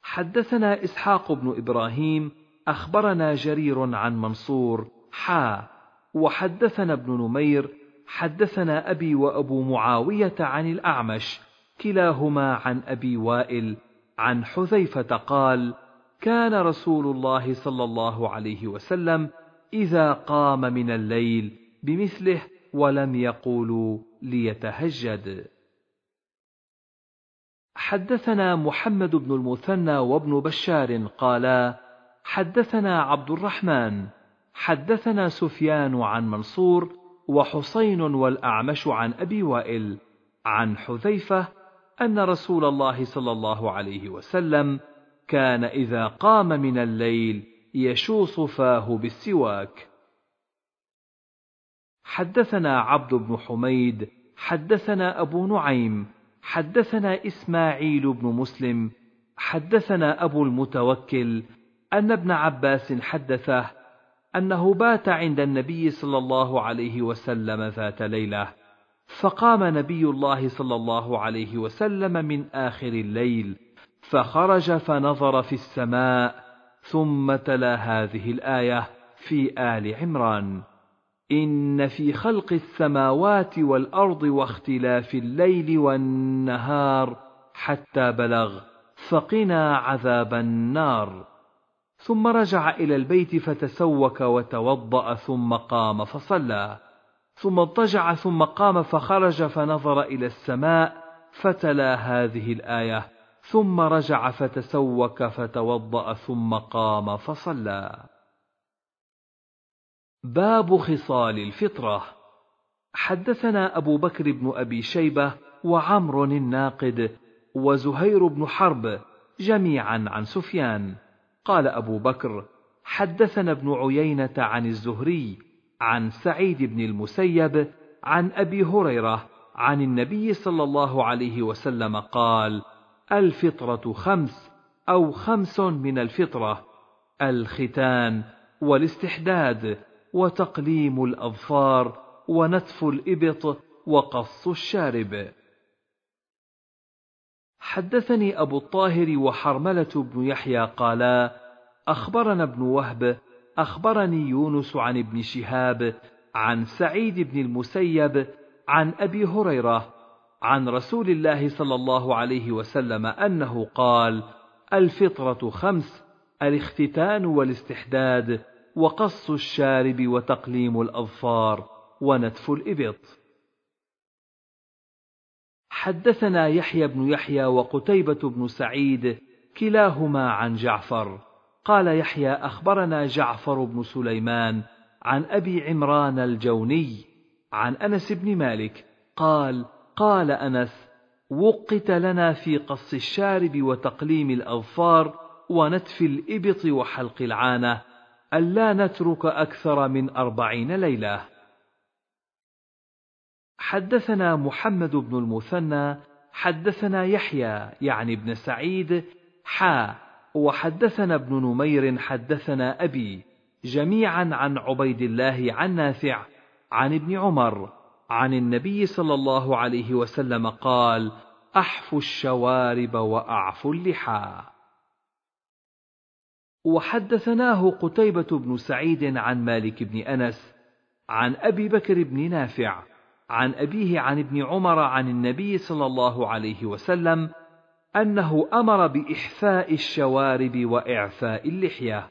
حدثنا إسحاق بن إبراهيم أخبرنا جرير عن منصور حا وحدثنا ابن نمير حدثنا أبي وأبو معاوية عن الأعمش كلاهما عن أبي وائل عن حذيفة قال كان رسول الله صلى الله عليه وسلم إذا قام من الليل بمثله ولم يقولوا ليتهجد. حدثنا محمد بن المثنى وابن بشار قالا حدثنا عبد الرحمن حدثنا سفيان عن منصور وحسين والأعمش عن أبي وائل عن حذيفة أن رسول الله صلى الله عليه وسلم كان إذا قام من الليل يشوص فاه بالسواك. حدثنا عبد بن حميد حدثنا أبو نعيم حدثنا إسماعيل بن مسلم حدثنا أبو المتوكل أن ابن عباس حدثه أنه بات عند النبي صلى الله عليه وسلم ذات ليلة فقام نبي الله صلى الله عليه وسلم من آخر الليل فخرج فنظر في السماء ثم تلا هذه الآية في آل عمران. إن في خلق السماوات والأرض واختلاف الليل والنهار حتى بلغ فقنا عذاب النار. ثم رجع إلى البيت فتسوك وتوضأ ثم قام فصلى. ثم اضطجع ثم قام فخرج فنظر إلى السماء فتلا هذه الآية. ثم رجع فتسوك فتوضأ ثم قام فصلى. باب خصال الفطرة حدثنا أبو بكر بن أبي شيبة وعمر الناقد وزهير بن حرب جميعا عن سفيان قال أبو بكر حدثنا ابن عيينة عن الزهري عن سعيد بن المسيب عن أبي هريرة عن النبي صلى الله عليه وسلم قال الفطرة خمس أو خمس من الفطرة الختان والاستحداد وتقليم الأظفار ونتف الإبط وقص الشارب. حدثني أبو الطاهر وحرملة بن يحيى قالا أخبرنا ابن وهب أخبرني يونس عن ابن شهاب عن سعيد بن المسيب عن أبي هريرة عن رسول الله صلى الله عليه وسلم أنه قال الفطرة خمس الاختتان والاستحداد وقص الشارب وتقليم الأظفار ونتف الإبط. حدثنا يحيى بن يحيى وقتيبة بن سعيد كلاهما عن جعفر. قال يحيى أخبرنا جعفر بن سليمان عن أبي عمران الجوني عن أنس بن مالك قال قال أنس وقت لنا في قص الشارب وتقليم الأظفار ونتف الإبط وحلق العانة ألا نترك أكثر من أربعين ليلة. حدثنا محمد بن المثنى حدثنا يحيى يعني ابن سعيد حا وحدثنا ابن نمير حدثنا أبي جميعا عن عبيد الله عن نافع عن ابن عمر عن النبي صلى الله عليه وسلم قال أحفوا الشوارب وأعفوا اللحى وحدثناه قتيبة بن سعيد عن مالك بن أنس عن أبي بكر بن نافع عن أبيه عن ابن عمر عن النبي صلى الله عليه وسلم أنه أمر بإحفاء الشوارب وإعفاء اللحية.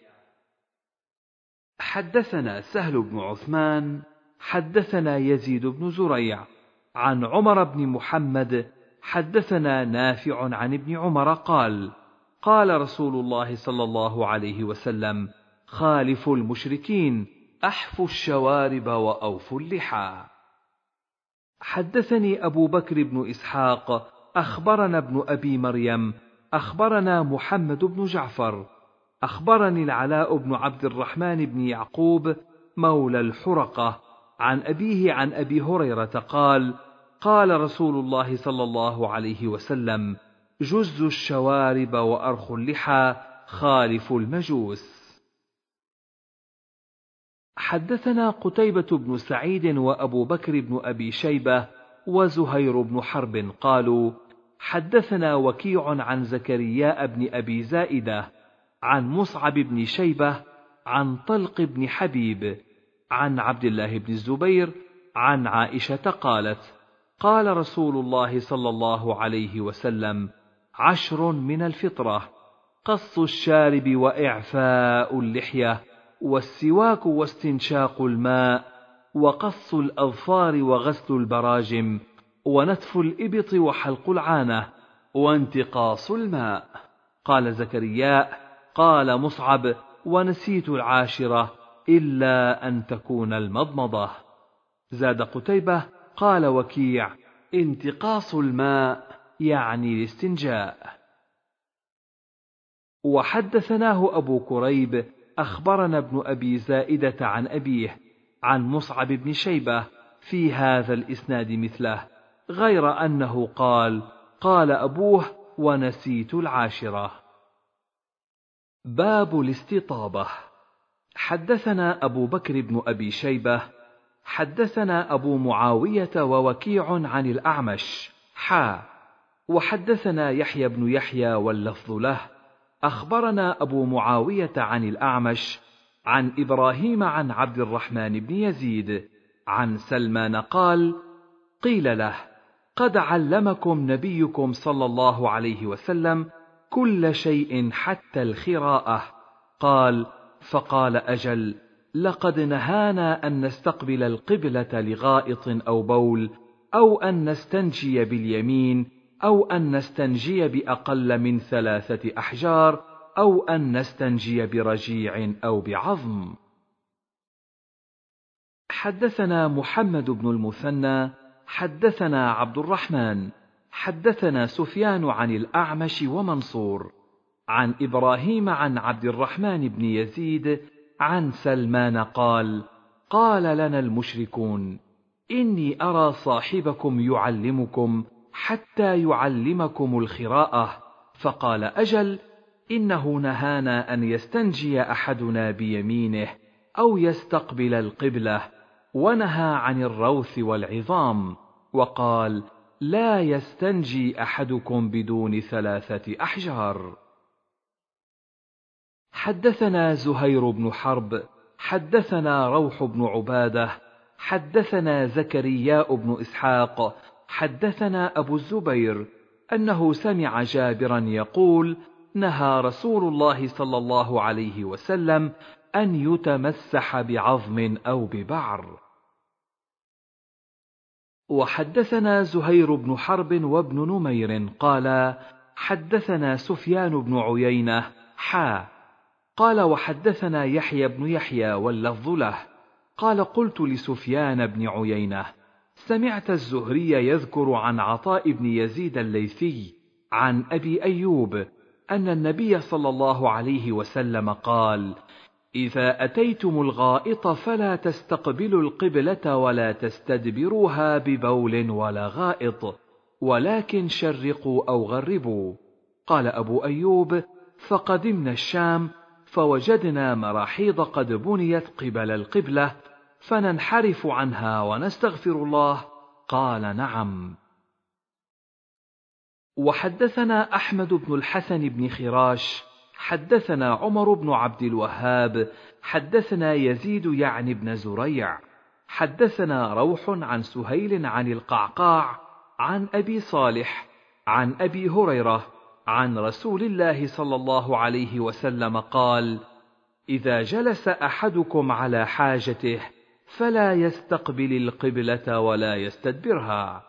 حدثنا سهل بن عثمان، حدثنا يزيد بن زريع، عن عمر بن محمد، حدثنا نافع عن ابن عمر قال: قال رسول الله صلى الله عليه وسلم: خالفوا المشركين، أحفوا الشوارب وأوفوا اللحى. حدثني أبو بكر بن إسحاق أخبرنا ابن أبي مريم أخبرنا محمد بن جعفر أخبرني العلاء بن عبد الرحمن بن يعقوب مولى الحرقة عن أبيه عن أبي هريرة قال قال رسول الله صلى الله عليه وسلم جز الشوارب وأرخ اللحى خالف المجوس. حدثنا قتيبة بن سعيد وأبو بكر بن أبي شيبة وزهير بن حرب قالوا حدثنا وكيع عن زكرياء بن أبي زائدة عن مصعب بن شيبة عن طلق بن حبيب عن عبد الله بن الزبير عن عائشة قالت قال رسول الله صلى الله عليه وسلم عشر من الفطرة قص الشارب وإعفاء اللحية والسواك واستنشاق الماء وقص الأظفار وغسل البراجم ونتف الإبط وحلق العانة وانتقاص الماء. قال زكرياء قال مصعب ونسيت العاشرة إلا أن تكون المضمضة. زاد قتيبة قال وكيع انتقاص الماء يعني الاستنجاء. وحدثناه أبو كريب أخبرنا ابن أبي زائدة عن أبيه عن مصعب بن شيبة في هذا الإسناد مثله غير أنه قال قال أبوه ونسيت العاشرة. باب الاستطابة. حدثنا أبو بكر بن أبي شيبة حدثنا أبو معاوية ووكيع عن الأعمش حا. وحدثنا يحيى بن يحيى واللفظ له. أخبرنا أبو معاوية عن الأعمش عن إبراهيم عن عبد الرحمن بن يزيد عن سلمان قال قيل له قد علمكم نبيكم صلى الله عليه وسلم كل شيء حتى الخراءة. قال فقال أجل لقد نهانا أن نستقبل القبلة لغائط أو بول أو أن نستنجي باليمين أو أن نستنجي بأقل من ثلاثة أحجار أو أن نستنجي برجيع أو بعظم. حدثنا محمد بن المثنى، حدثنا عبد الرحمن، حدثنا سفيان عن الأعمش ومنصور، عن إبراهيم عن عبد الرحمن بن يزيد، عن سلمان قال: قال لنا المشركون: إني أرى صاحبكم يعلمكم حتى يعلمكم الخراءة. فقال أجل إنه نهانا أن يستنجي أحدنا بيمينه أو يستقبل القبلة ونهى عن الروث والعظام وقال لا يستنجي أحدكم بدون ثلاثة أحجار. حدثنا زهير بن حرب حدثنا روح بن عبادة حدثنا زكرياء بن إسحاق حدثنا أبو الزبير أنه سمع جابرا يقول: نهى رسول الله صلى الله عليه وسلم أن يتمسح بعظم أو ببعر. وحدثنا زهير بن حرب وابن نمير قال: حدثنا سفيان بن عيينة حا قال وحدثنا يحيى بن يحيى واللفظ له. قال قلت لسفيان بن عيينة سمعت الزهري يذكر عن عطاء بن يزيد الليثي عن أبي أيوب أن النبي صلى الله عليه وسلم قال إذا أتيتم الغائط فلا تستقبلوا القبلة ولا تستدبروها ببول ولا غائط ولكن شرقوا أو غربوا. قال أبو أيوب فقدمنا الشام فوجدنا مراحيض قد بنيت قبل القبلة فننحرف عنها ونستغفر الله. قال نعم. وحدثنا أحمد بن الحسن بن خراش حدثنا عمر بن عبد الوهاب حدثنا يزيد يعني بن زريع حدثنا روح عن سهيل عن القعقاع عن أبي صالح عن أبي هريرة عن رسول الله صلى الله عليه وسلم قال إذا جلس أحدكم على حاجته فلا يستقبل القبلة ولا يستدبرها.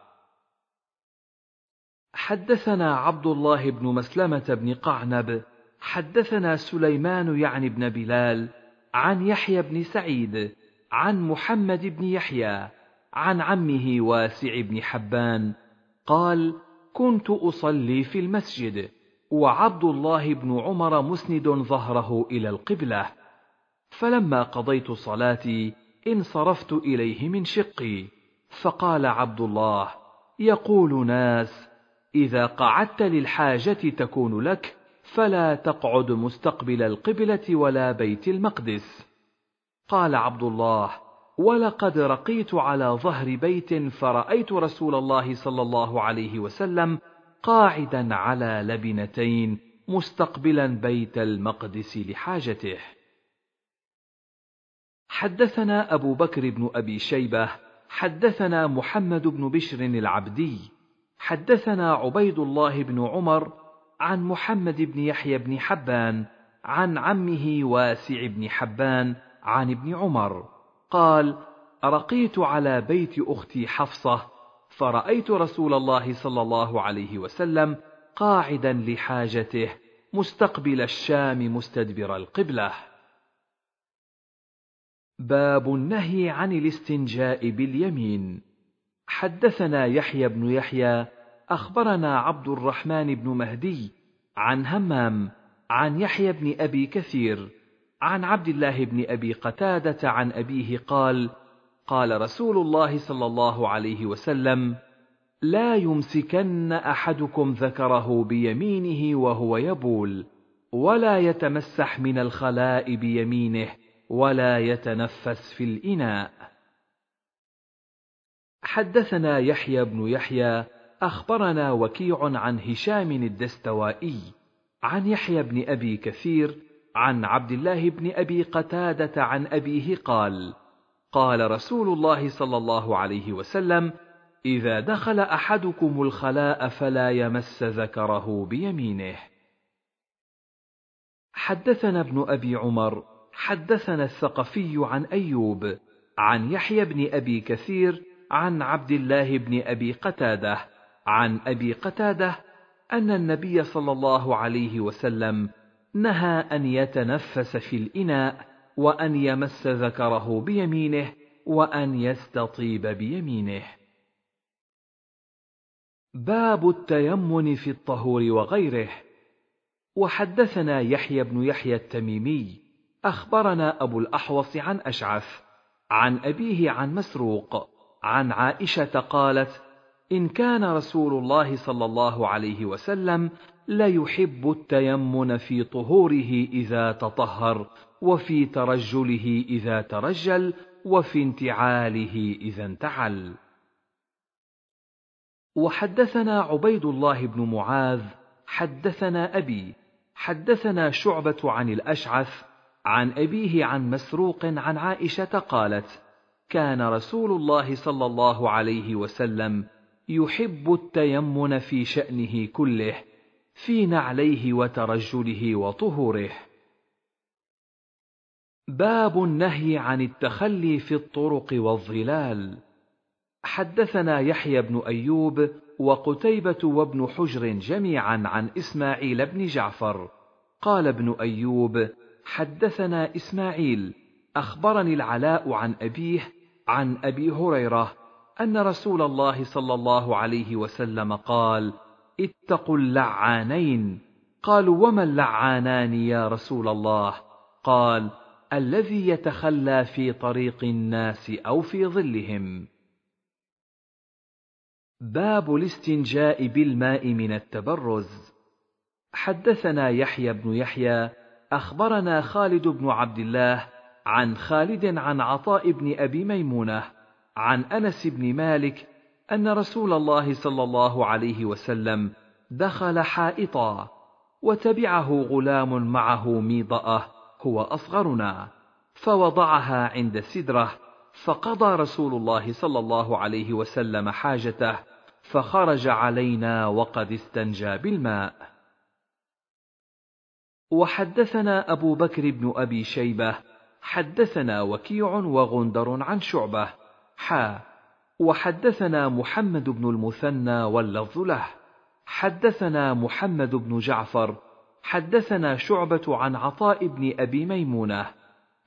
حدثنا عبد الله بن مسلمة بن قعنب حدثنا سليمان يعني بن بلال عن يحيى بن سعيد عن محمد بن يحيى عن عمه واسع بن حبان قال كنت أصلي في المسجد وعبد الله بن عمر مسند ظهره إلى القبلة. فلما قضيت صلاتي انصرفت إليه من شقي. فقال عبد الله يقول ناس إذا قعدت للحاجة تكون لك فلا تقعد مستقبل القبلة ولا بيت المقدس. قال عبد الله ولقد رقيت على ظهر بيت فرأيت رسول الله صلى الله عليه وسلم قاعدا على لبنتين مستقبلا بيت المقدس لحاجته. حدثنا أبو بكر بن أبي شيبة حدثنا محمد بن بشر العبدي حدثنا عبيد الله بن عمر عن محمد بن يحيى بن حبان عن عمه واسع بن حبان عن ابن عمر. قال رقيت على بيت أختي حفصة فرأيت رسول الله صلى الله عليه وسلم قاعدا لحاجته مستقبل الشام مستدبر القبلة. باب النهي عن الاستنجاء باليمين. حدثنا يحيى بن يحيى أخبرنا عبد الرحمن بن مهدي عن همام عن يحيى بن أبي كثير عن عبد الله بن أبي قتادة عن أبيه قال قال رسول الله صلى الله عليه وسلم لا يمسكن أحدكم ذكره بيمينه وهو يبول ولا يتمسح من الخلاء بيمينه ولا يتنفس في الإناء. حدثنا يحيى بن يحيى أخبرنا وكيع عن هشام الدستوائي عن يحيى بن أبي كثير عن عبد الله بن أبي قتادة عن أبيه قال قال رسول الله صلى الله عليه وسلم إذا دخل أحدكم الخلاء فلا يمس ذكره بيمينه. حدثنا ابن أبي عمر حدثنا الثقفي عن أيوب عن يحيى بن أبي كثير عن عبد الله بن أبي قتادة عن أبي قتادة أن النبي صلى الله عليه وسلم نهى أن يتنفس في الإناء وأن يمس ذكره بيمينه وأن يستطيب بيمينه. باب التيمن في الطهور وغيره. وحدثنا يحيى بن يحيى التميمي أخبرنا أبو الأحوص عن أشعث عن أبيه عن مسروق عن عائشة قالت إن كان رسول الله صلى الله عليه وسلم ليحب التيمن في طهوره إذا تطهر وفي ترجله إذا ترجل وفي انتعاله إذا انتعل. وحدثنا عبيد الله بن معاذ حدثنا أبي حدثنا شعبة عن الأشعث عن أبيه عن مسروق عن عائشة قالت كان رسول الله صلى الله عليه وسلم يحب التيمن في شأنه كله في نعليه وترجله وطهوره. باب النهي عن التخلي في الطرق والظلال. حدثنا يحيى بن أيوب وقتيبة وابن حجر جميعا عن إسماعيل بن جعفر. قال ابن أيوب حدثنا إسماعيل أخبرني العلاء عن أبيه عن أبي هريرة أن رسول الله صلى الله عليه وسلم قال اتقوا اللعانين. قالوا وما اللعانان يا رسول الله؟ قال الذي يتخلى في طريق الناس أو في ظلهم. باب الاستنجاء بالماء من التبرز. حدثنا يحيى بن يحيى أخبرنا خالد بن عبد الله عن خالد عن عطاء بن أبي ميمونة عن أنس بن مالك أن رسول الله صلى الله عليه وسلم دخل حائطا وتبعه غلام معه ميضأة هو أصغرنا فوضعها عند السدرة فقضى رسول الله صلى الله عليه وسلم حاجته فخرج علينا وقد استنجى بالماء. وحدثنا أبو بكر بن أبي شيبة حدثنا وكيع وغندر عن شعبة حا وحدثنا محمد بن المثنى واللفظ له حدثنا محمد بن جعفر حدثنا شعبة عن عطاء بن أبي ميمونة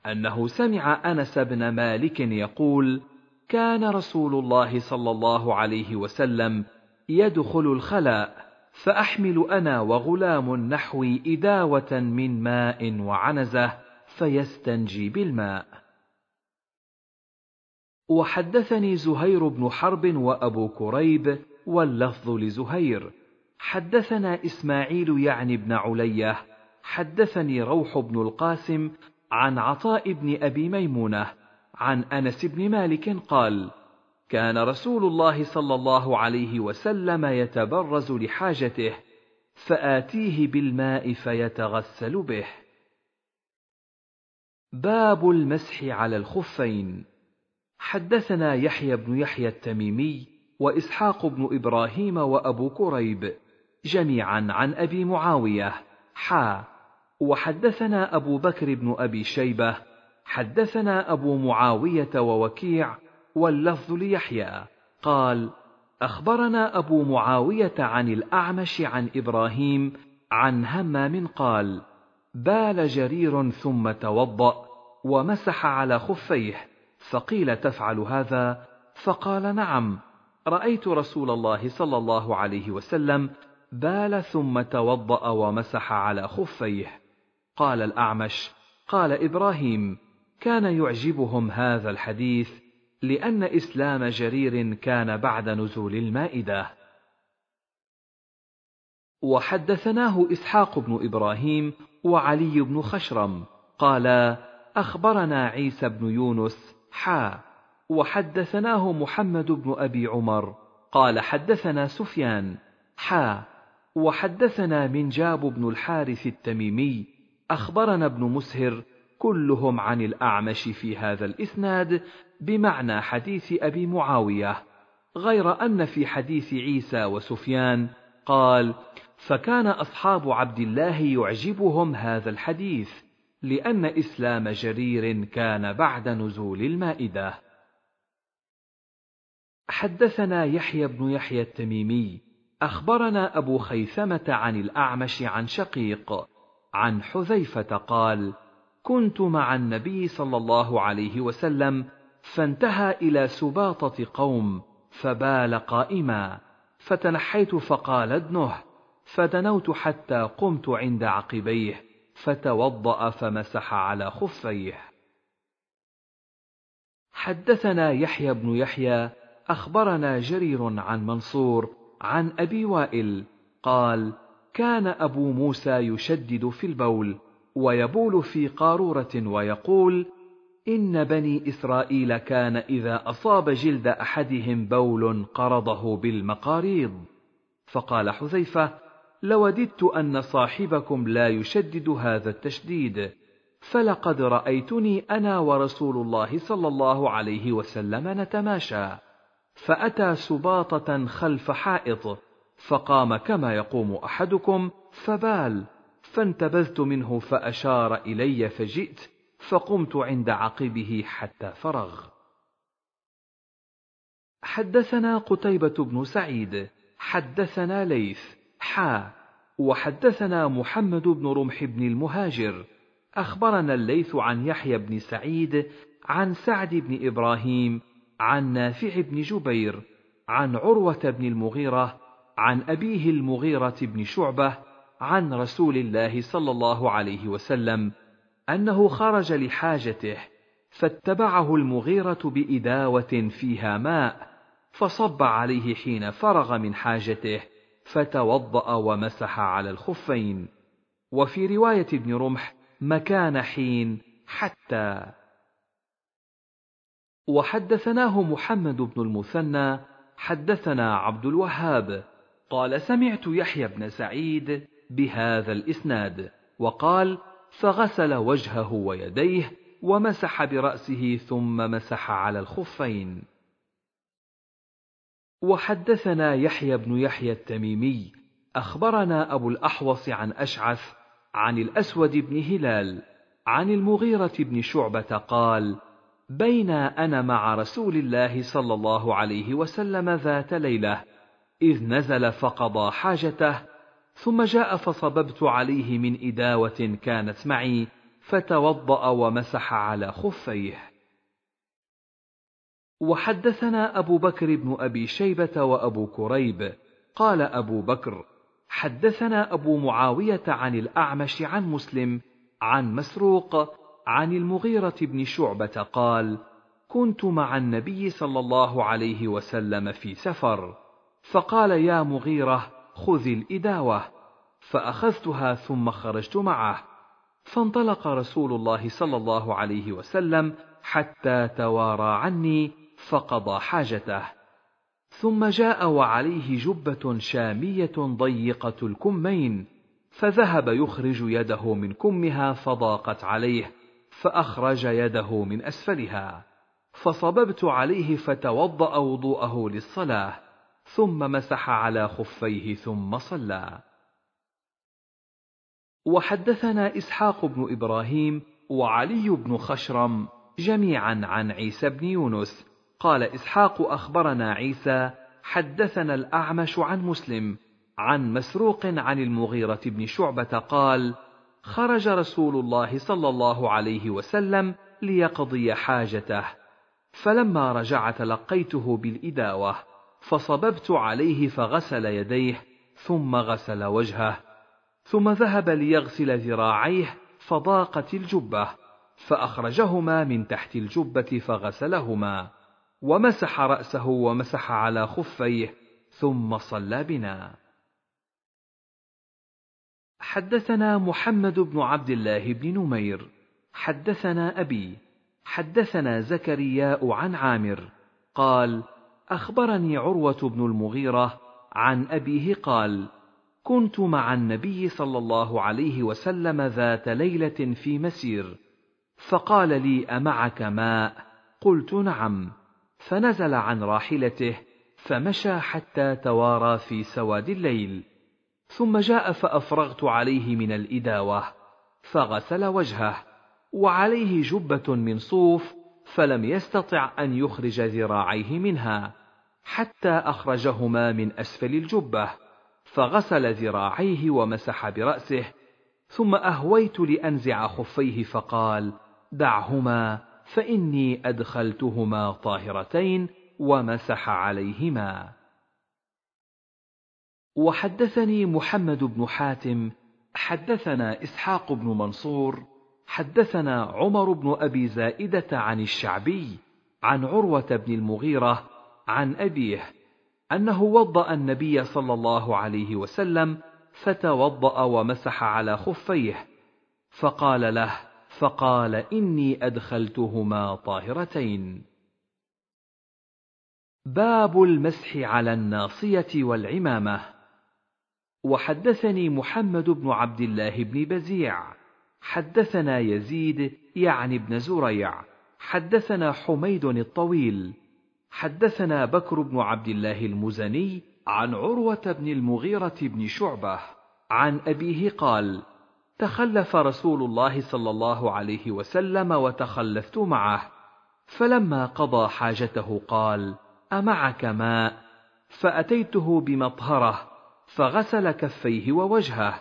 أنه سمع أنس بن مالك يقول: كان رسول الله صلى الله عليه وسلم يدخل الخلاء فأحمل أنا وغلام نحوي إداوة من ماء وعنزة فيستنجي بالماء. وحدثني زهير بن حرب وأبو كريب واللفظ لزهير. حدثنا إسماعيل يعني بن علية. حدثني روح بن القاسم عن عطاء بن أبي ميمونة عن أنس بن مالك قال كان رسول الله صلى الله عليه وسلم يتبرز لحاجته فآتيه بالماء فيتغسل به. باب المسح على الخفين. حدثنا يحيى بن يحيى التميمي وإسحاق بن إبراهيم وأبو كريب جميعا عن أبي معاوية حا. وحدثنا أبو بكر بن أبي شيبة حدثنا أبو معاوية ووكيع واللفظ ليحيى قال أخبرنا أبو معاوية عن الأعمش عن إبراهيم عن همام قال بال جرير ثم توضأ ومسح على خفيه فقيل تفعل هذا؟ فقال نعم. رأيت رسول الله صلى الله عليه وسلم بال ثم توضأ ومسح على خفيه. قال الأعمش قال إبراهيم كان يعجبهم هذا الحديث لأن إسلام جرير كان بعد نزول المائدة. وحدثناه إسحاق بن إبراهيم وعلي بن خشرم. قالا أخبرنا عيسى بن يونس حا وحدثناه محمد بن أبي عمر. قال حدثنا سفيان. حا وحدثنا منجاب بن الحارث التميمي. أخبرنا ابن مسهر كلهم عن الأعمش في هذا الإسناد بمعنى حديث أبي معاوية. غير أن في حديث عيسى وسفيان قال فكان أصحاب عبد الله يعجبهم هذا الحديث. لأن إسلام جرير كان بعد نزول المائدة. حدثنا يحيى بن يحيى التميمي. أخبرنا أبو خيثمة عن الأعمش عن شقيق. عن حذيفة قال: كنت مع النبي صلى الله عليه وسلم فانتهى إلى سباطة قوم فبال قائما. فتنحيت فقال ادنه فدنوت حتى قمت عند عقبيه. فتوضأ فمسح على خفيه. حدثنا يحيى بن يحيى أخبرنا جرير عن منصور عن أبي وائل قال كان أبو موسى يشدد في البول ويبول في قارورة ويقول إن بني إسرائيل كان إذا أصاب جلد أحدهم بول قرضه بالمقاريض. فقال حذيفة لوددت أن صاحبكم لا يشدد هذا التشديد فلقد رأيتني أنا ورسول الله صلى الله عليه وسلم نتماشى. فأتى سباطة خلف حائط فقام كما يقوم أحدكم فبال. فانتبذت منه فأشار إلي فجئت فقمت عند عقبه حتى فرغ. حدثنا قتيبة بن سعيد حدثنا ليث حا وحدثنا محمد بن رمح بن المهاجر أخبرنا الليث عن يحيى بن سعيد عن سعد بن إبراهيم عن نافع بن جبير عن عروة بن المغيرة عن أبيه المغيرة بن شعبة عن رسول الله صلى الله عليه وسلم أنه خرج لحاجته فاتبعه المغيرة بإداوة فيها ماء فصب عليه حين فرغ من حاجته فتوضأ ومسح على الخفين. وفي رواية ابن رمح مكان حين حتى. وحدثناه محمد بن المثنى حدثنا عبد الوهاب. قال سمعت يحيى بن سعيد بهذا الإسناد وقال فغسل وجهه ويديه ومسح برأسه ثم مسح على الخفين. وحدثنا يحيى بن يحيى التميمي أخبرنا أبو الأحوص عن أشعث عن الأسود بن هلال عن المغيرة بن شعبة قال بين أنا مع رسول الله صلى الله عليه وسلم ذات ليلة إذ نزل فقضى حاجته ثم جاء فصببت عليه من إداوة كانت معي فتوضأ ومسح على خفيه. وحدثنا أبو بكر بن أبي شيبة وأبو كريب. قال أبو بكر حدثنا أبو معاوية عن الأعمش عن مسلم عن مسروق عن المغيرة بن شعبة قال كنت مع النبي صلى الله عليه وسلم في سفر فقال يا مغيرة خذ الإداوة فأخذتها ثم خرجت معه. فانطلق رسول الله صلى الله عليه وسلم حتى توارى عني فقضى حاجته. ثم جاء وعليه جبة شامية ضيقة الكمين فذهب يخرج يده من كمها فضاقت عليه فأخرج يده من أسفلها. فصببت عليه فتوضأ وضوءه للصلاة ثم مسح على خفيه ثم صلى. وحدثنا إسحاق بن إبراهيم وعلي بن خشرم جميعا عن عيسى بن يونس قال إسحاق أخبرنا عيسى حدثنا الأعمش عن مسلم عن مسروق عن المغيرة بن شعبة قال خرج رسول الله صلى الله عليه وسلم ليقضي حاجته فلما رجع تلقيته بالإداوة فصببت عليه فغسل يديه ثم غسل وجهه ثم ذهب ليغسل ذراعيه فضاقت الجبة فأخرجهما من تحت الجبة فغسلهما. ومسح رأسه ومسح على خفيه ثم صلى بنا. حدثنا محمد بن عبد الله بن نمير. حدثنا أبي حدثنا زكرياء عن عامر. قال أخبرني عروة بن المغيرة عن أبيه قال كنت مع النبي صلى الله عليه وسلم ذات ليلة في مسير فقال لي أمعك ماء؟ قلت نعم. فنزل عن راحلته فمشى حتى توارى في سواد الليل. ثم جاء فأفرغت عليه من الإداوة فغسل وجهه وعليه جبة من صوف فلم يستطع أن يخرج ذراعيه منها حتى أخرجهما من أسفل الجبة فغسل ذراعيه ومسح برأسه ثم أهويت لأنزع خفيه فقال دعهما فإني أدخلتهما طاهرتين ومسح عليهما. وحدثني محمد بن حاتم حدثنا إسحاق بن منصور حدثنا عمر بن أبي زائدة عن الشعبي عن عروة بن المغيرة عن أبيه أنه وضأ النبي صلى الله عليه وسلم فتوضأ ومسح على خفيه فقال له فقال إني أدخلتهما طاهرتين. باب المسح على الناصية والعمامة. وحدثني محمد بن عبد الله بن بزيع. حدثنا يزيد يعني بن زريع. حدثنا حميد الطويل. حدثنا بكر بن عبد الله المزني عن عروة بن المغيرة بن شعبة. عن أبيه قال تخلف رسول الله صلى الله عليه وسلم وتخلفت معه. فلما قضى حاجته قال أمعك ماء؟ فأتيته بمطهرة فغسل كفيه ووجهه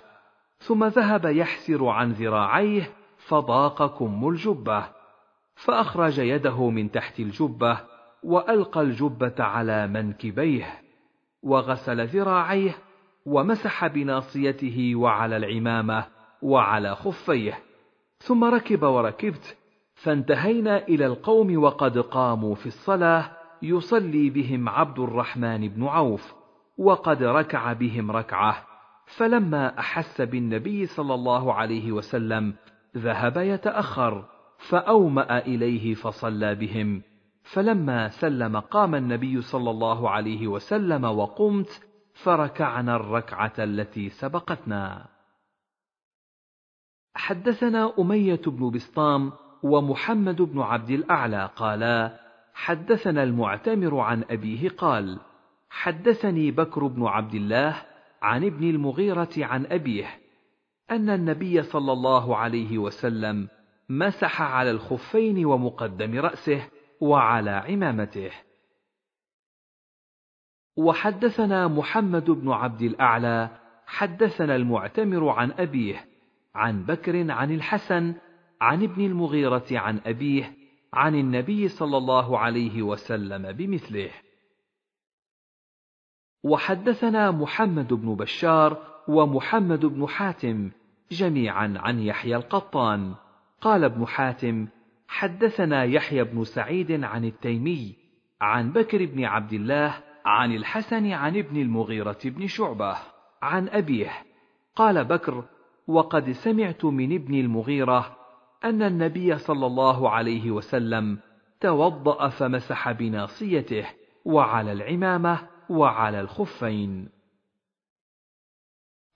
ثم ذهب يحسر عن ذراعيه فضاق كم الجبة فأخرج يده من تحت الجبة وألقى الجبة على منكبيه وغسل ذراعيه ومسح بناصيته وعلى العمامة وعلى خفيه. ثم ركب وركبت فانتهينا إلى القوم وقد قاموا في الصلاة يصلي بهم عبد الرحمن بن عوف وقد ركع بهم ركعة. فلما أحس بالنبي صلى الله عليه وسلم ذهب يتأخر فأومأ إليه فصلى بهم. فلما سلم قام النبي صلى الله عليه وسلم وقمت فركعنا الركعة التي سبقتنا. حدثنا أمية بن بسطام ومحمد بن عبد الأعلى قالا حدثنا المعتمر عن أبيه قال حدثني بكر بن عبد الله عن ابن المغيرة عن أبيه أن النبي صلى الله عليه وسلم مسح على الخفين ومقدم رأسه وعلى عمامته. وحدثنا محمد بن عبد الأعلى حدثنا المعتمر عن أبيه عن بكر عن الحسن عن ابن المغيرة عن أبيه عن النبي صلى الله عليه وسلم بمثله. وحدثنا محمد بن بشار ومحمد بن حاتم جميعا عن يحيى القطان. قال ابن حاتم حدثنا يحيى بن سعيد عن التيمي عن بكر بن عبد الله عن الحسن عن ابن المغيرة بن شعبة عن أبيه. قال بكر وقد سمعت من ابن المغيرة أن النبي صلى الله عليه وسلم توضأ فمسح بناصيته وعلى العمامة وعلى الخفين.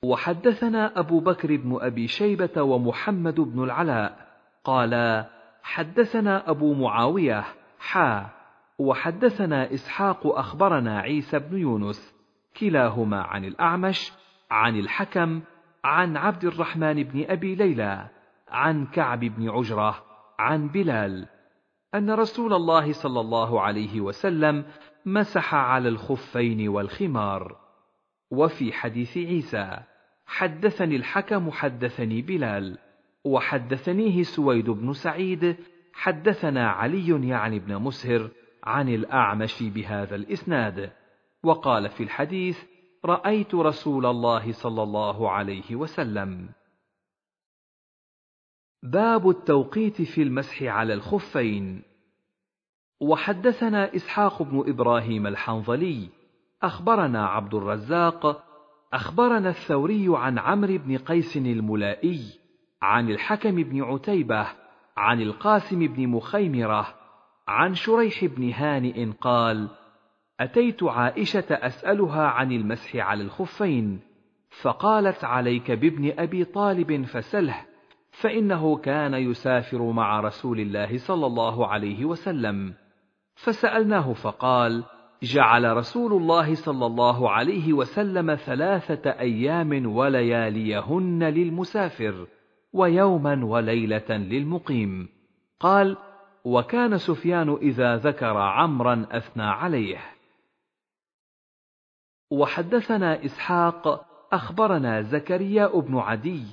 وحدثنا أبو بكر بن أبي شيبة ومحمد بن العلاء. قالا حدثنا أبو معاوية حا. وحدثنا إسحاق أخبرنا عيسى بن يونس كلاهما عن الأعمش عن الحكم عن عبد الرحمن بن أبي ليلى عن كعب بن عجرة عن بلال أن رسول الله صلى الله عليه وسلم مسح على الخفين والخمار. وفي حديث عيسى حدثني الحكم حدثني بلال. وحدثنيه سويد بن سعيد حدثنا علي يعني ابن مسهر عن الأعمش بهذا الإسناد. وقال في الحديث رأيت رسول الله صلى الله عليه وسلم. باب التوقيت في المسح على الخفين. وحدثنا إسحاق بن إبراهيم الحنظلي أخبرنا عبد الرزاق أخبرنا الثوري عن عمرو بن قيس الملائي عن الحكم بن عتيبة عن القاسم بن مخيمرة عن شريح بن هانئ قال أتيت عائشة أسألها عن المسح على الخفين فقالت عليك بابن أبي طالب فسله فإنه كان يسافر مع رسول الله صلى الله عليه وسلم. فسألناه فقال جعل رسول الله صلى الله عليه وسلم ثلاثة أيام ولياليهن للمسافر ويوما وليلة للمقيم. قال وكان سفيان إذا ذكر عمرا أثنى عليه. وحدثنا إسحاق أخبرنا زكريا بن عدي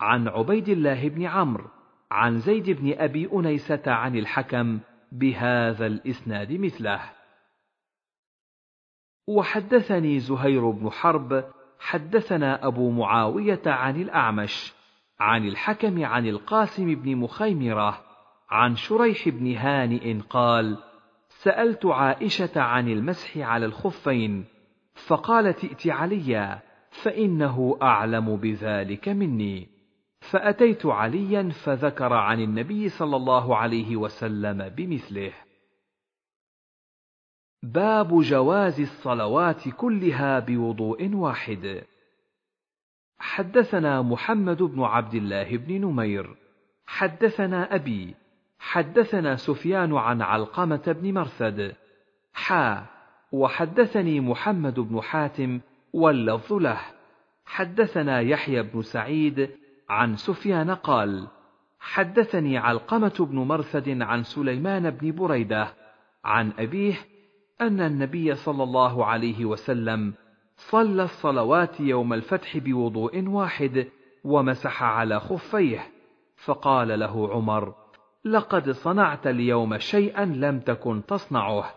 عن عبيد الله بن عمرو عن زيد بن أبي أنيسة عن الحكم بهذا الإسناد مثله. وحدثني زهير بن حرب حدثنا أبو معاوية عن الأعمش عن الحكم عن القاسم بن مخيمرة عن شريح بن هانئ قال سألت عائشة عن المسح على الخفين فقالت ائت عليا فإنه أعلم بذلك مني. فأتيت عليا فذكر عن النبي صلى الله عليه وسلم بمثله. باب جواز الصلوات كلها بوضوء واحد. حدثنا محمد بن عبد الله بن نمير. حدثنا أبي. حدثنا سفيان عن علقمة بن مرثد. حا. وحدثني محمد بن حاتم واللفظ له. حدثنا يحيى بن سعيد عن سفيان قال حدثني علقمة بن مرثد عن سليمان بن بريدة عن أبيه أن النبي صلى الله عليه وسلم صلى الصلوات يوم الفتح بوضوء واحد ومسح على خفيه فقال له عمر لقد صنعت اليوم شيئا لم تكن تصنعه.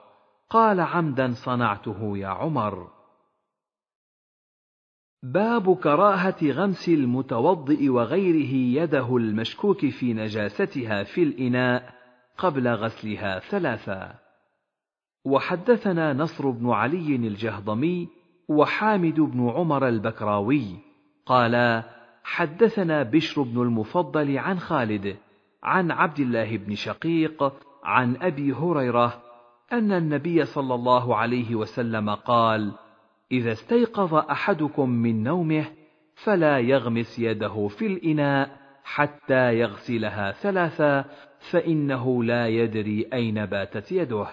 قال عمدا صنعته يا عمر. باب كراهة غمس المتوضئ وغيره يده المشكوك في نجاستها في الإناء قبل غسلها ثلاثا. وحدثنا نصر بن علي الجهضمي وحامد بن عمر البكراوي قالا حدثنا بشر بن المفضل عن خالد عن عبد الله بن شقيق عن أبي هريرة أن النبي صلى الله عليه وسلم قال إذا استيقظ أحدكم من نومه فلا يغمس يده في الإناء حتى يغسلها ثلاثا فإنه لا يدري أين باتت يده.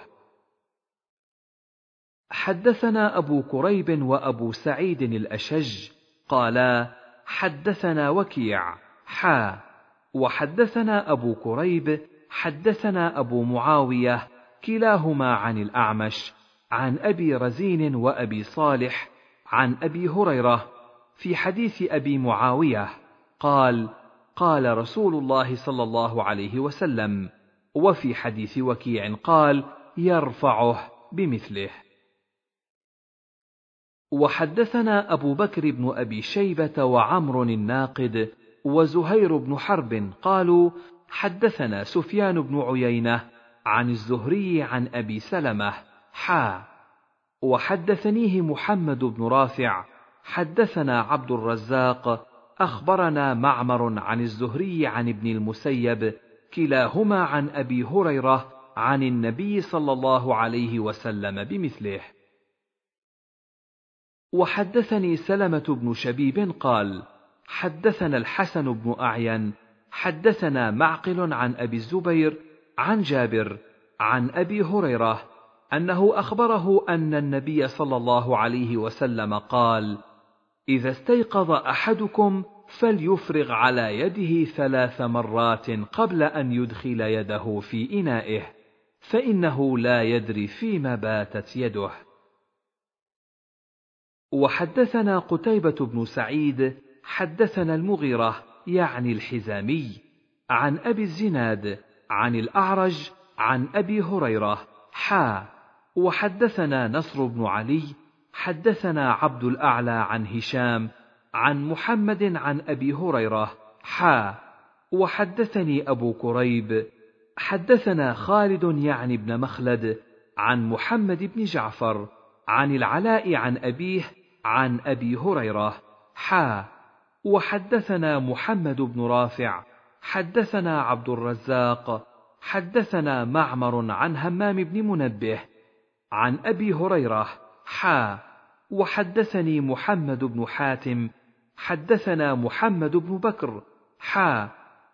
حدثنا أبو كريب وأبو سعيد الأشج قالا حدثنا وكيع حا وحدثنا أبو كريب حدثنا أبو معاوية كلاهما عن الأعمش عن أبي رزين وأبي صالح عن أبي هريرة في حديث أبي معاوية قال قال رسول الله صلى الله عليه وسلم وفي حديث وكيع قال يرفعه بمثله. وحدثنا أبو بكر بن أبي شيبة وعمر الناقد وزهير بن حرب قالوا حدثنا سفيان بن عيينة عن الزهري عن أبي سلمة حا. وحدثنيه محمد بن رافع حدثنا عبد الرزاق أخبرنا معمر عن الزهري عن ابن المسيب كلاهما عن أبي هريرة عن النبي صلى الله عليه وسلم بمثله. وحدثني سلمة بن شبيب قال: حدثنا الحسن بن أعين، حدثنا معقل عن أبي الزبير، عن جابر، عن أبي هريرة، أنه أخبره أن النبي صلى الله عليه وسلم قال: إذا استيقظ أحدكم فليفرغ على يده ثلاث مرات قبل أن يدخل يده في إنائه، فإنه لا يدري فيما باتت يده. وحدثنا قتيبة بن سعيد حدثنا المغيرة يعني الحزامي عن أبي الزناد عن الأعرج عن أبي هريرة حا. وحدثنا نصر بن علي حدثنا عبد الأعلى عن هشام عن محمد عن أبي هريرة حا. وحدثني أبو كريب حدثنا خالد يعني بن مخلد عن محمد بن جعفر عن العلاء عن أبيه عن أبي هريرة حا. وحدثنا محمد بن رافع حدثنا عبد الرزاق حدثنا معمر عن همام بن منبه عن أبي هريرة حا وحدثني محمد بن حاتم حدثنا محمد بن بكر حا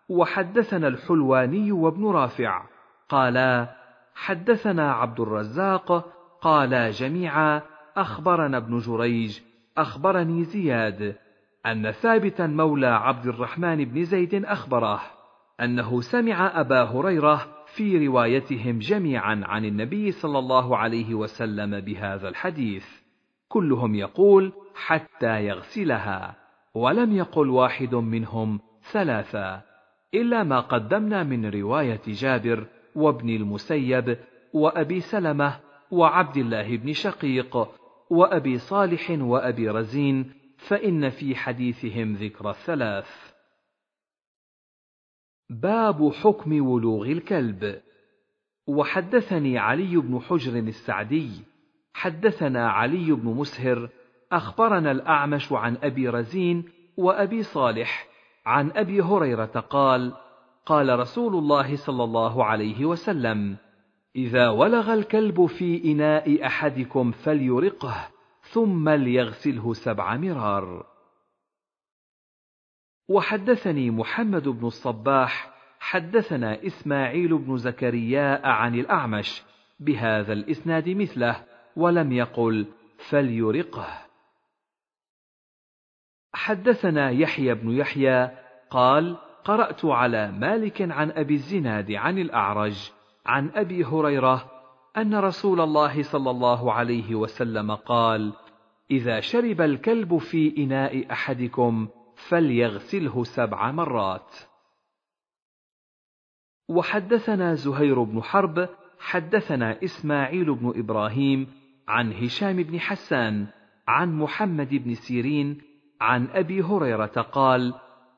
وحدثنا الحلواني وابن رافع قالا حدثنا عبد الرزاق قالا جميعا أخبرنا ابن جريج أخبرني زياد. أن ثابتا مولى عبد الرحمن بن زيد أخبره أنه سمع أبا هريرة في روايتهم جميعا عن النبي صلى الله عليه وسلم بهذا الحديث. كلهم يقول حتى يغسلها ولم يقل واحد منهم ثلاثا إلا ما قدمنا من رواية جابر وابن المسيب وأبي سلمة وعبد الله بن شقيق وأبي صالح وأبي رزين فإن في حديثهم ذكر الثلاث. باب حكم ولوغ الكلب وحدثني علي بن حجر السعدي حدثنا علي بن مسهر أخبرنا الأعمش عن أبي رزين وأبي صالح عن أبي هريرة قال: قال رسول الله صلى الله عليه وسلم: إذا ولغ الكلب في إناء أحدكم فليرقه ثم ليغسله سبع مرار. وحدثني محمد بن الصباح حدثنا إسماعيل بن زكرياء عن الأعمش بهذا الإسناد مثله ولم يقل فليرقه. حدثنا يحيى بن يحيى قال: قرأت على مالك عن أبي الزناد عن الأعرج عن أبي هريرة أن رسول الله صلى الله عليه وسلم قال إذا شرب الكلب في إناء أحدكم فليغسله سبع مرات. وحدثنا زهير بن حرب حدثنا إسماعيل بن إبراهيم عن هشام بن حسان عن محمد بن سيرين عن أبي هريرة قال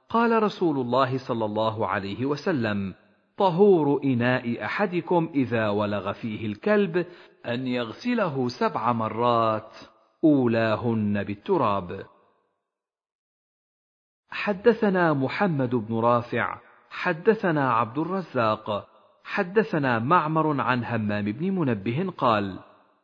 قال رسول الله صلى الله عليه وسلم طهور إناء أحدكم إذا ولغ فيه الكلب أن يغسله سبع مرات أولاهن بالتراب. حدثنا محمد بن رافع، حدثنا عبد الرزاق، حدثنا معمر عن همام بن منبه قال: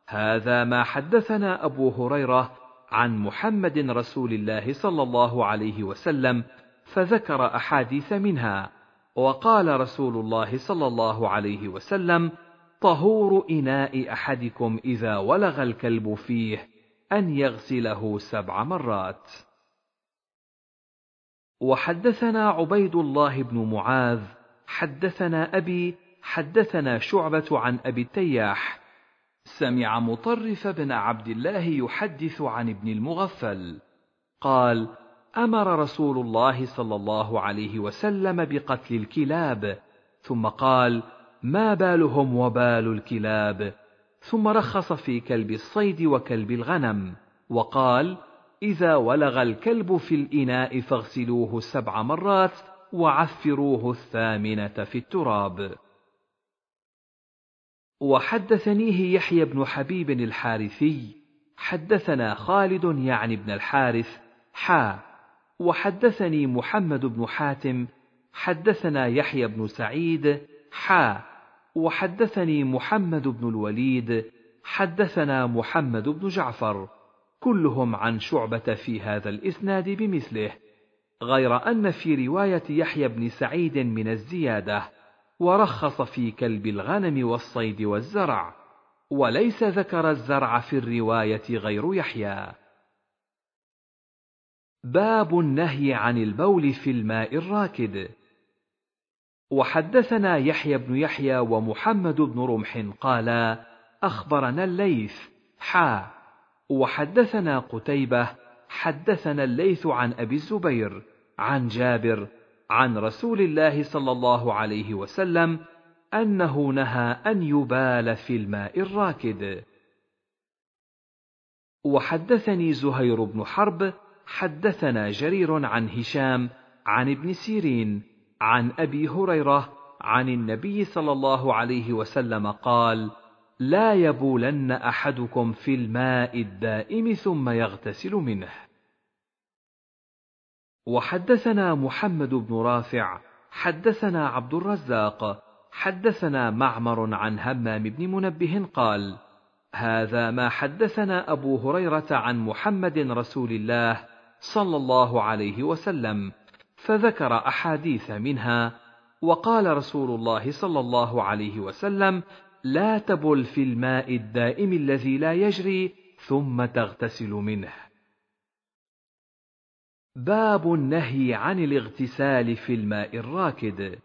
هذا ما حدثنا أبو هريرة عن محمد رسول الله صلى الله عليه وسلم فذكر أحاديث منها وقال رسول الله صلى الله عليه وسلم طهور إناء أحدكم إذا ولغ الكلب فيه أن يغسله سبع مرات. وحدثنا عبيد الله بن معاذ حدثنا أبي حدثنا شعبة عن أبي التياح. سمع مطرف بن عبد الله يحدث عن ابن المغفل. قال أمر رسول الله صلى الله عليه وسلم بقتل الكلاب ثم قال ما بالهم وبال الكلاب؟ ثم رخص في كلب الصيد وكلب الغنم وقال إذا ولغ الكلب في الإناء فاغسلوه سبع مرات وعفروه الثامنة في التراب. وحدثنيه يحيى بن حبيب الحارثي حدثنا خالد يعني بن الحارث حا وحدثني محمد بن حاتم حدثنا يحيى بن سعيد حا. وحدثني محمد بن الوليد حدثنا محمد بن جعفر. كلهم عن شعبة في هذا الإسناد بمثله غير أن في رواية يحيى بن سعيد من الزيادة ورخص في كلب الغنم والصيد والزرع وليس ذكر الزرع في الرواية غير يحيى. باب النهي عن البول في الماء الراكد. وحدثنا يحيى بن يحيى ومحمد بن رمح قالا أخبرنا الليث حا. وحدثنا قتيبة حدثنا الليث عن أبي الزبير عن جابر عن رسول الله صلى الله عليه وسلم أنه نهى أن يبال في الماء الراكد. وحدثني زهير بن حرب حدثنا جرير عن هشام عن ابن سيرين عن أبي هريرة عن النبي صلى الله عليه وسلم قال لا يبولن أحدكم في الماء الدائم ثم يغتسل منه. وحدثنا محمد بن رافع حدثنا عبد الرزاق حدثنا معمر عن همام بن منبه قال هذا ما حدثنا أبو هريرة عن محمد رسول الله صلى الله عليه وسلم فذكر أحاديث منها وقال رسول الله صلى الله عليه وسلم لا تبل في الماء الدائم الذي لا يجري ثم تغتسل منه. باب النهي عن الاغتسال في الماء الراكد.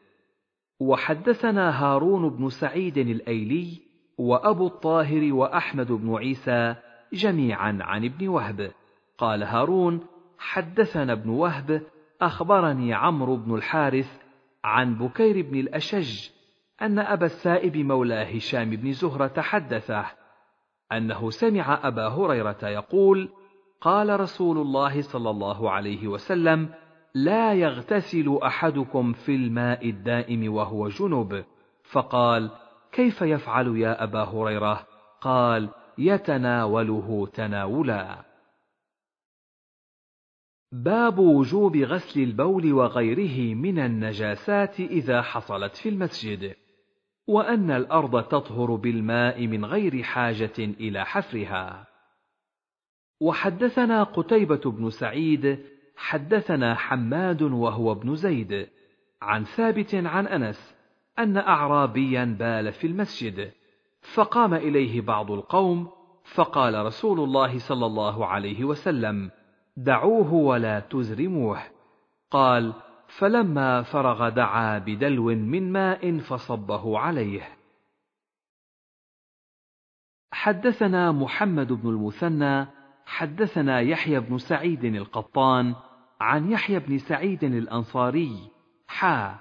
وحدثنا هارون بن سعيد الأيلي وأبو الطاهر وأحمد بن عيسى جميعا عن ابن وهب. قال هارون حدثنا ابن وهب أخبرني عمرو بن الحارث عن بكير بن الأشج أن أبا السائب مولى هشام بن زهرة حدثه أنه سمع أبا هريرة يقول قال رسول الله صلى الله عليه وسلم لا يغتسل أحدكم في الماء الدائم وهو جنب. فقال كيف يفعل يا أبا هريرة؟ قال يتناوله تناولا. باب وجوب غسل البول وغيره من النجاسات إذا حصلت في المسجد. وأن الأرض تطهر بالماء من غير حاجة إلى حفرها. وحدثنا قتيبة بن سعيد حدثنا حماد وهو ابن زيد عن ثابت عن أنس أن اعرابيا بال في المسجد فقام إليه بعض القوم فقال رسول الله صلى الله عليه وسلم دعوه ولا تزرموه. قال فلما فرغ دعا بدلو من ماء فصبه عليه. حدثنا محمد بن المثنى حدثنا يحيى بن سعيد القطان عن يحيى بن سعيد الأنصاري حا.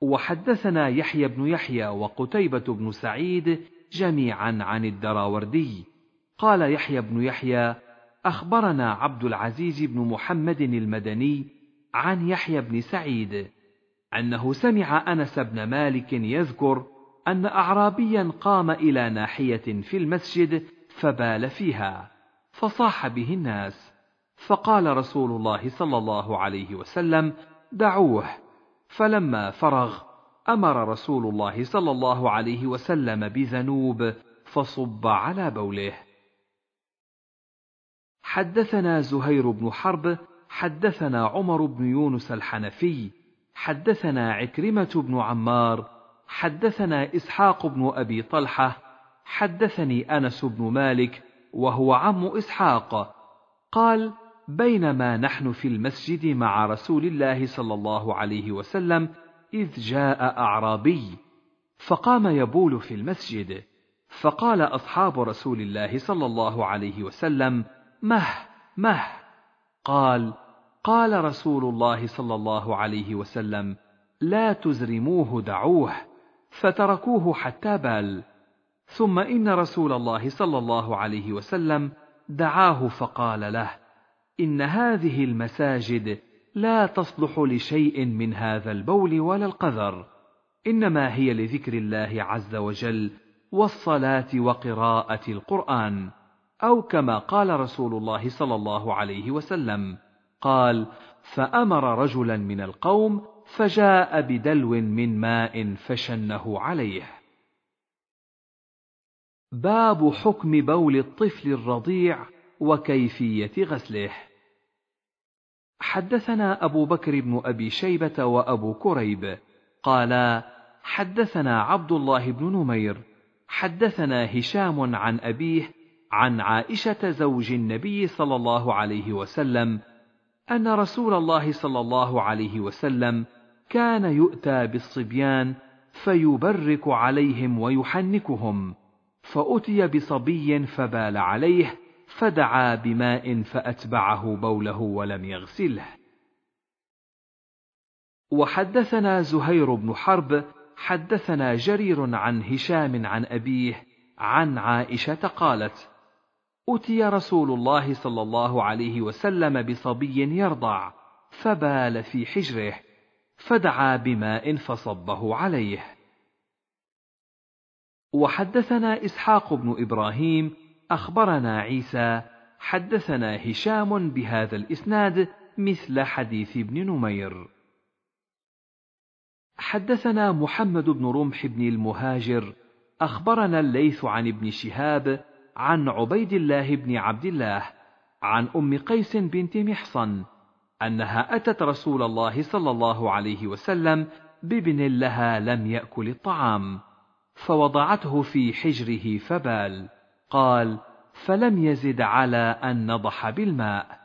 وحدثنا يحيى بن يحيى وقتيبة بن سعيد جميعا عن الدراوردي. قال يحيى بن يحيى أخبرنا عبد العزيز بن محمد المدني عن يحيى بن سعيد أنه سمع أنس بن مالك يذكر أن أعرابيا قام إلى ناحية في المسجد فبال فيها فصاح به الناس فقال رسول الله صلى الله عليه وسلم دعوه. فلما فرغ أمر رسول الله صلى الله عليه وسلم بذنوب فصب على بوله. حدثنا زهير بن حرب حدثنا عمر بن يونس الحنفي حدثنا عكرمة بن عمار حدثنا إسحاق بن أبي طلحة حدثني أنس بن مالك وهو عم إسحاق. قال بينما نحن في المسجد مع رسول الله صلى الله عليه وسلم إذ جاء أعرابي فقام يبول في المسجد فقال أصحاب رسول الله صلى الله عليه وسلم مه مه. قال قال رسول الله صلى الله عليه وسلم لا تزرموه دعوه فتركوه حتى بال. ثم إن رسول الله صلى الله عليه وسلم دعاه فقال له إن هذه المساجد لا تصلح لشيء من هذا البول ولا القذر إنما هي لذكر الله عز وجل والصلاة وقراءة القرآن. أو كما قال رسول الله صلى الله عليه وسلم قال فأمر رجلا من القوم فجاء بدلو من ماء فشنه عليه. باب حكم بول الطفل الرضيع وكيفية غسله. حدثنا أبو بكر بن أبي شيبة وأبو كريب قالا حدثنا عبد الله بن نمير حدثنا هشام عن أبيه عن عائشة زوج النبي صلى الله عليه وسلم أن رسول الله صلى الله عليه وسلم كان يؤتى بالصبيان فيبرك عليهم ويحنكهم فأتي بصبي فبال عليه فدعا بماء فأتبعه بوله ولم يغسله. وحدثنا زهير بن حرب حدثنا جرير عن هشام عن أبيه عن عائشة قالت اتي رسول الله صلى الله عليه وسلم بصبي يرضع فبال في حجره فدعا بماء فصبه عليه. وحدثنا اسحاق بن إبراهيم اخبرنا عيسى حدثنا هشام بهذا الاسناد مثل حديث ابن نمير. حدثنا محمد بن رمح بن المهاجر اخبرنا الليث عن ابن شهاب عن عبيد الله بن عبد الله عن أم قيس بنت محصن أنها أتت رسول الله صلى الله عليه وسلم بابن لها لم يأكل الطعام فوضعته في حجره فبال قال فلم يزد على أن نضح بالماء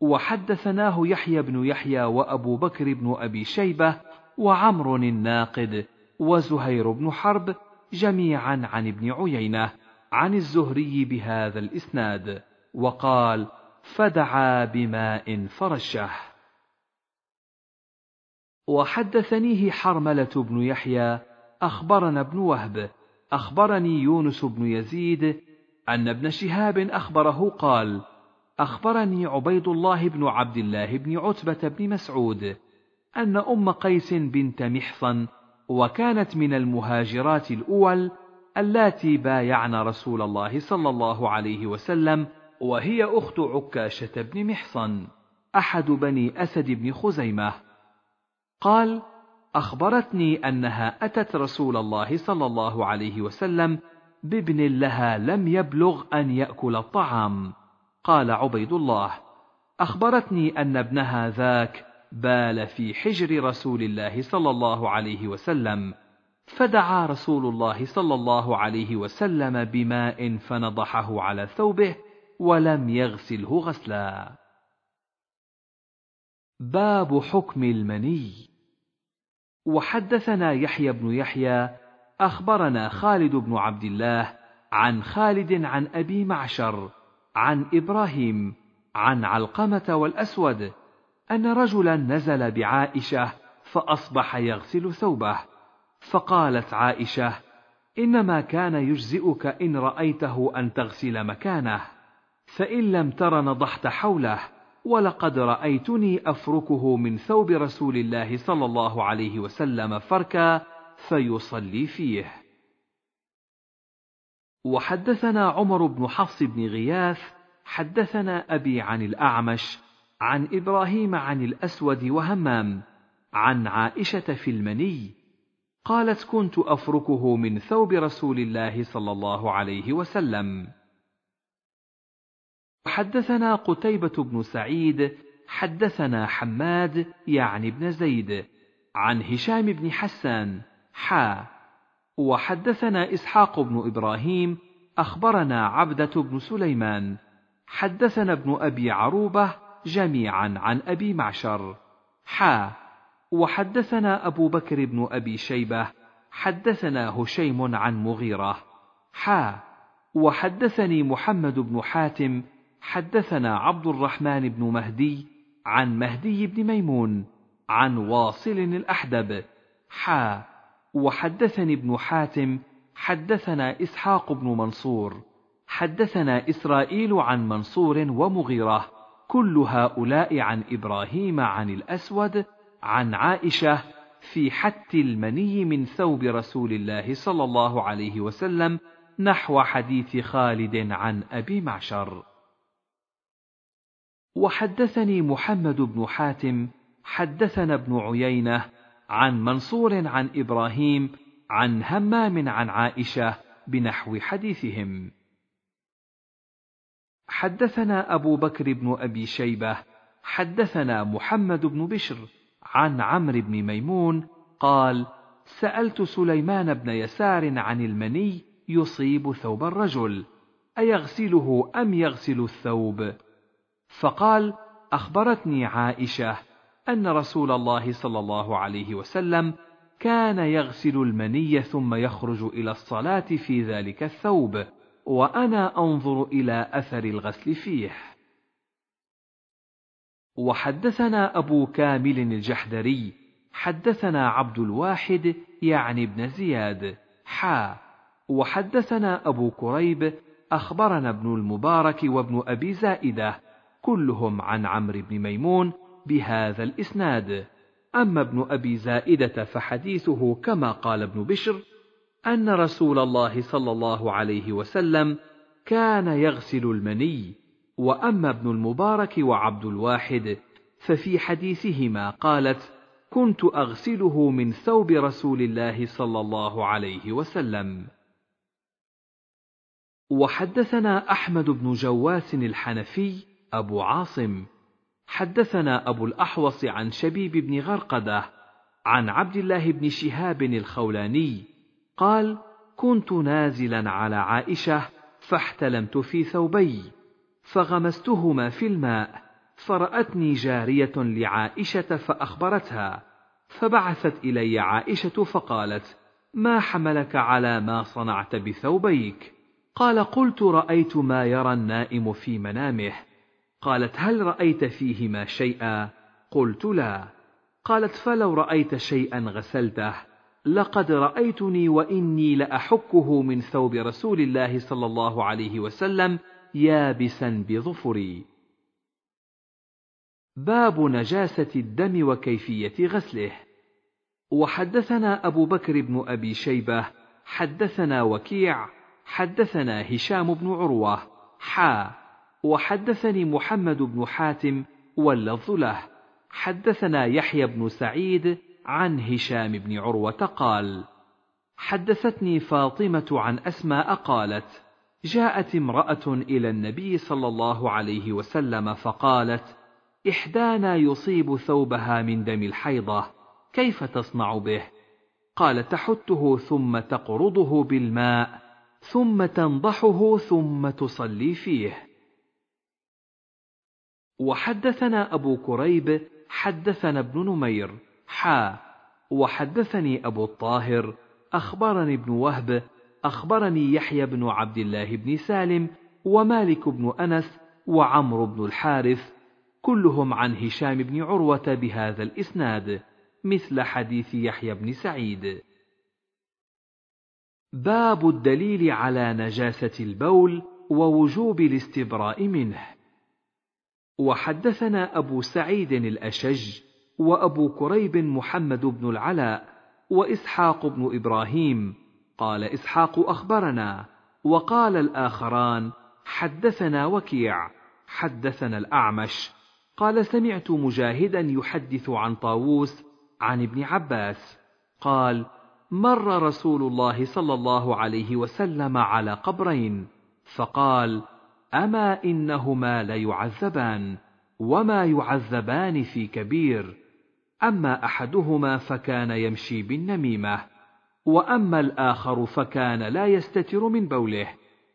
وحدثناه يحيى بن يحيى وأبو بكر بن أبي شيبة وعمر الناقد وزهير بن حرب جميعا عن ابن عيينة عن الزهري بهذا الإسناد وقال فدعا بماء فرشه. وحدثنيه حرملة بن يحيى أخبرنا ابن وهب أخبرني يونس بن يزيد أن ابن شهاب أخبره قال أخبرني عبيد الله بن عبد الله بن عتبة بن مسعود أن أم قيس بنت محصن وكانت من المهاجرات الأول اللاتي بايعن رسول الله صلى الله عليه وسلم وهي أخت عكاشة بن محصن أحد بني أسد بن خزيمة. قال أخبرتني أنها أتت رسول الله صلى الله عليه وسلم بابن لها لم يبلغ أن يأكل الطعام. قال عبيد الله أخبرتني أن ابنها ذاك بال في حجر رسول الله صلى الله عليه وسلم فدعا رسول الله صلى الله عليه وسلم بماء فنضحه على ثوبه ولم يغسله غسلا. باب حكم المني. وحدثنا يحيى بن يحيى أخبرنا خالد بن عبد الله عن خالد عن أبي معشر عن إبراهيم عن علقمة والأسود أن رجلا نزل بعائشة فأصبح يغسل ثوبه. فقالت عائشة إنما كان يجزئك إن رأيته أن تغسل مكانه فإن لم تر نضحت حوله ولقد رأيتني أفركه من ثوب رسول الله صلى الله عليه وسلم فركا فيصلي فيه. وحدثنا عمر بن حفص بن غياث حدثنا أبي عن الأعمش عن إبراهيم عن الأسود وهمام عن عائشة في المني قالت كنت أفركه من ثوب رسول الله صلى الله عليه وسلم. حدثنا قتيبة بن سعيد حدثنا حماد يعني بن زيد عن هشام بن حسان حا. وحدثنا إسحاق بن إبراهيم أخبرنا عبدة بن سليمان حدثنا ابن أبي عروبة جميعا عن أبي معشر. حا. وحدثنا أبو بكر بن أبي شيبة. حدثنا هشيم عن مغيرة. حا. وحدثني محمد بن حاتم. حدثنا عبد الرحمن بن مهدي عن مهدي بن ميمون عن واصل الأحدب. حا. وحدثني ابن حاتم. حدثنا إسحاق بن منصور. حدثنا إسرائيل عن منصور ومغيرة. كل هؤلاء عن إبراهيم عن الأسود عن عائشة في حت المني من ثوب رسول الله صلى الله عليه وسلم نحو حديث خالد عن أبي معشر. وحدثني محمد بن حاتم حدثنا ابن عيينة عن منصور عن إبراهيم عن همام عن عائشة بنحو حديثهم. حدثنا أبو بكر بن أبي شيبة حدثنا محمد بن بشر عن عمرو بن ميمون قال سألت سليمان بن يسار عن المني يصيب ثوب الرجل أيغسله أم يغسل الثوب؟ فقال أخبرتني عائشة أن رسول الله صلى الله عليه وسلم كان يغسل المني ثم يخرج إلى الصلاة في ذلك الثوب. وأنا أنظر إلى أثر الغسل فيه. وحدثنا أبو كامل الجحدري حدثنا عبد الواحد يعني ابن زياد حا وحدثنا أبو كريب أخبرنا ابن المبارك وابن أبي زائدة كلهم عن عمرو بن ميمون بهذا الإسناد أما ابن أبي زائدة فحديثه كما قال ابن بشر أن رسول الله صلى الله عليه وسلم كان يغسل المني وأما ابن المبارك وعبد الواحد ففي حديثهما قالت كنت أغسله من ثوب رسول الله صلى الله عليه وسلم. وحدثنا أحمد بن جواس الحنفي أبو عاصم حدثنا أبو الأحوص عن شبيب بن غرقدة عن عبد الله بن شهاب الخولاني قال كنت نازلا على عائشة فاحتلمت في ثوبي فغمستهما في الماء فرأتني جارية لعائشة فأخبرتها فبعثت إلي عائشة فقالت ما حملك على ما صنعت بثوبيك؟ قال قلت رأيت ما يرى النائم في منامه. قالت هل رأيت فيهما شيئا؟ قلت لا. قالت فلو رأيت شيئا غسلته. لقد رأيتني وإني لأحكه من ثوب رسول الله صلى الله عليه وسلم يابسا بظفري. باب نجاسة الدم وكيفية غسله. وحدثنا أبو بكر بن أبي شيبة حدثنا وكيع حدثنا هشام بن عروة حا. وحدثني محمد بن حاتم واللفظ له. حدثنا يحيى بن سعيد عن هشام بن عروة قال: حدثتني فاطمة عن أسماء قالت: جاءت امرأة إلى النبي صلى الله عليه وسلم فقالت: إحدانا يصيب ثوبها من دم الحيضة، كيف تصنع به؟ قال: تحته ثم تقرضه بالماء، ثم تنضحه ثم تصلي فيه. وحدثنا أبو كريب حدثنا ابن نمير حا وحدثني أبو الطاهر أخبرني ابن وهب أخبرني يحيى بن عبد الله بن سالم ومالك بن أنس وعمرو بن الحارث كلهم عن هشام بن عروة بهذا الإسناد مثل حديث يحيى بن سعيد. باب الدليل على نجاسة البول ووجوب الاستبراء منه. وحدثنا أبو سعيد الأشج وأبو كريب محمد بن العلاء وإسحاق بن إبراهيم. قال إسحاق أخبرنا وقال الآخران حدثنا وكيع حدثنا الأعمش. قال سمعت مجاهدا يحدث عن طاووس عن ابن عباس. قال مر رسول الله صلى الله عليه وسلم على قبرين. فقال أما إنهما ليعذبان وما يعذبان في كبير؟ أما أحدهما فكان يمشي بالنميمة وأما الآخر فكان لا يستتر من بوله.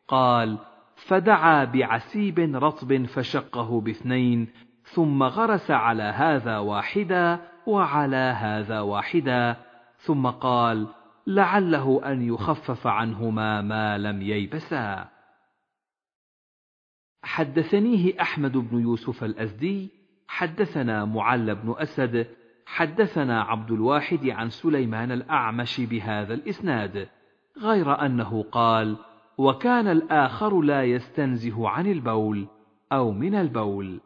قال فدعا بعسيب رطب فشقه باثنين ثم غرس على هذا واحدا وعلى هذا واحدا ثم قال لعله أن يخفف عنهما ما لم ييبسا. حدثنيه أحمد بن يوسف الأزدي حدثنا معل بن أسد حدثنا عبد الواحد عن سليمان الأعمش بهذا الإسناد غير أنه قال وكان الآخر لا يستنزه عن البول أو من البول.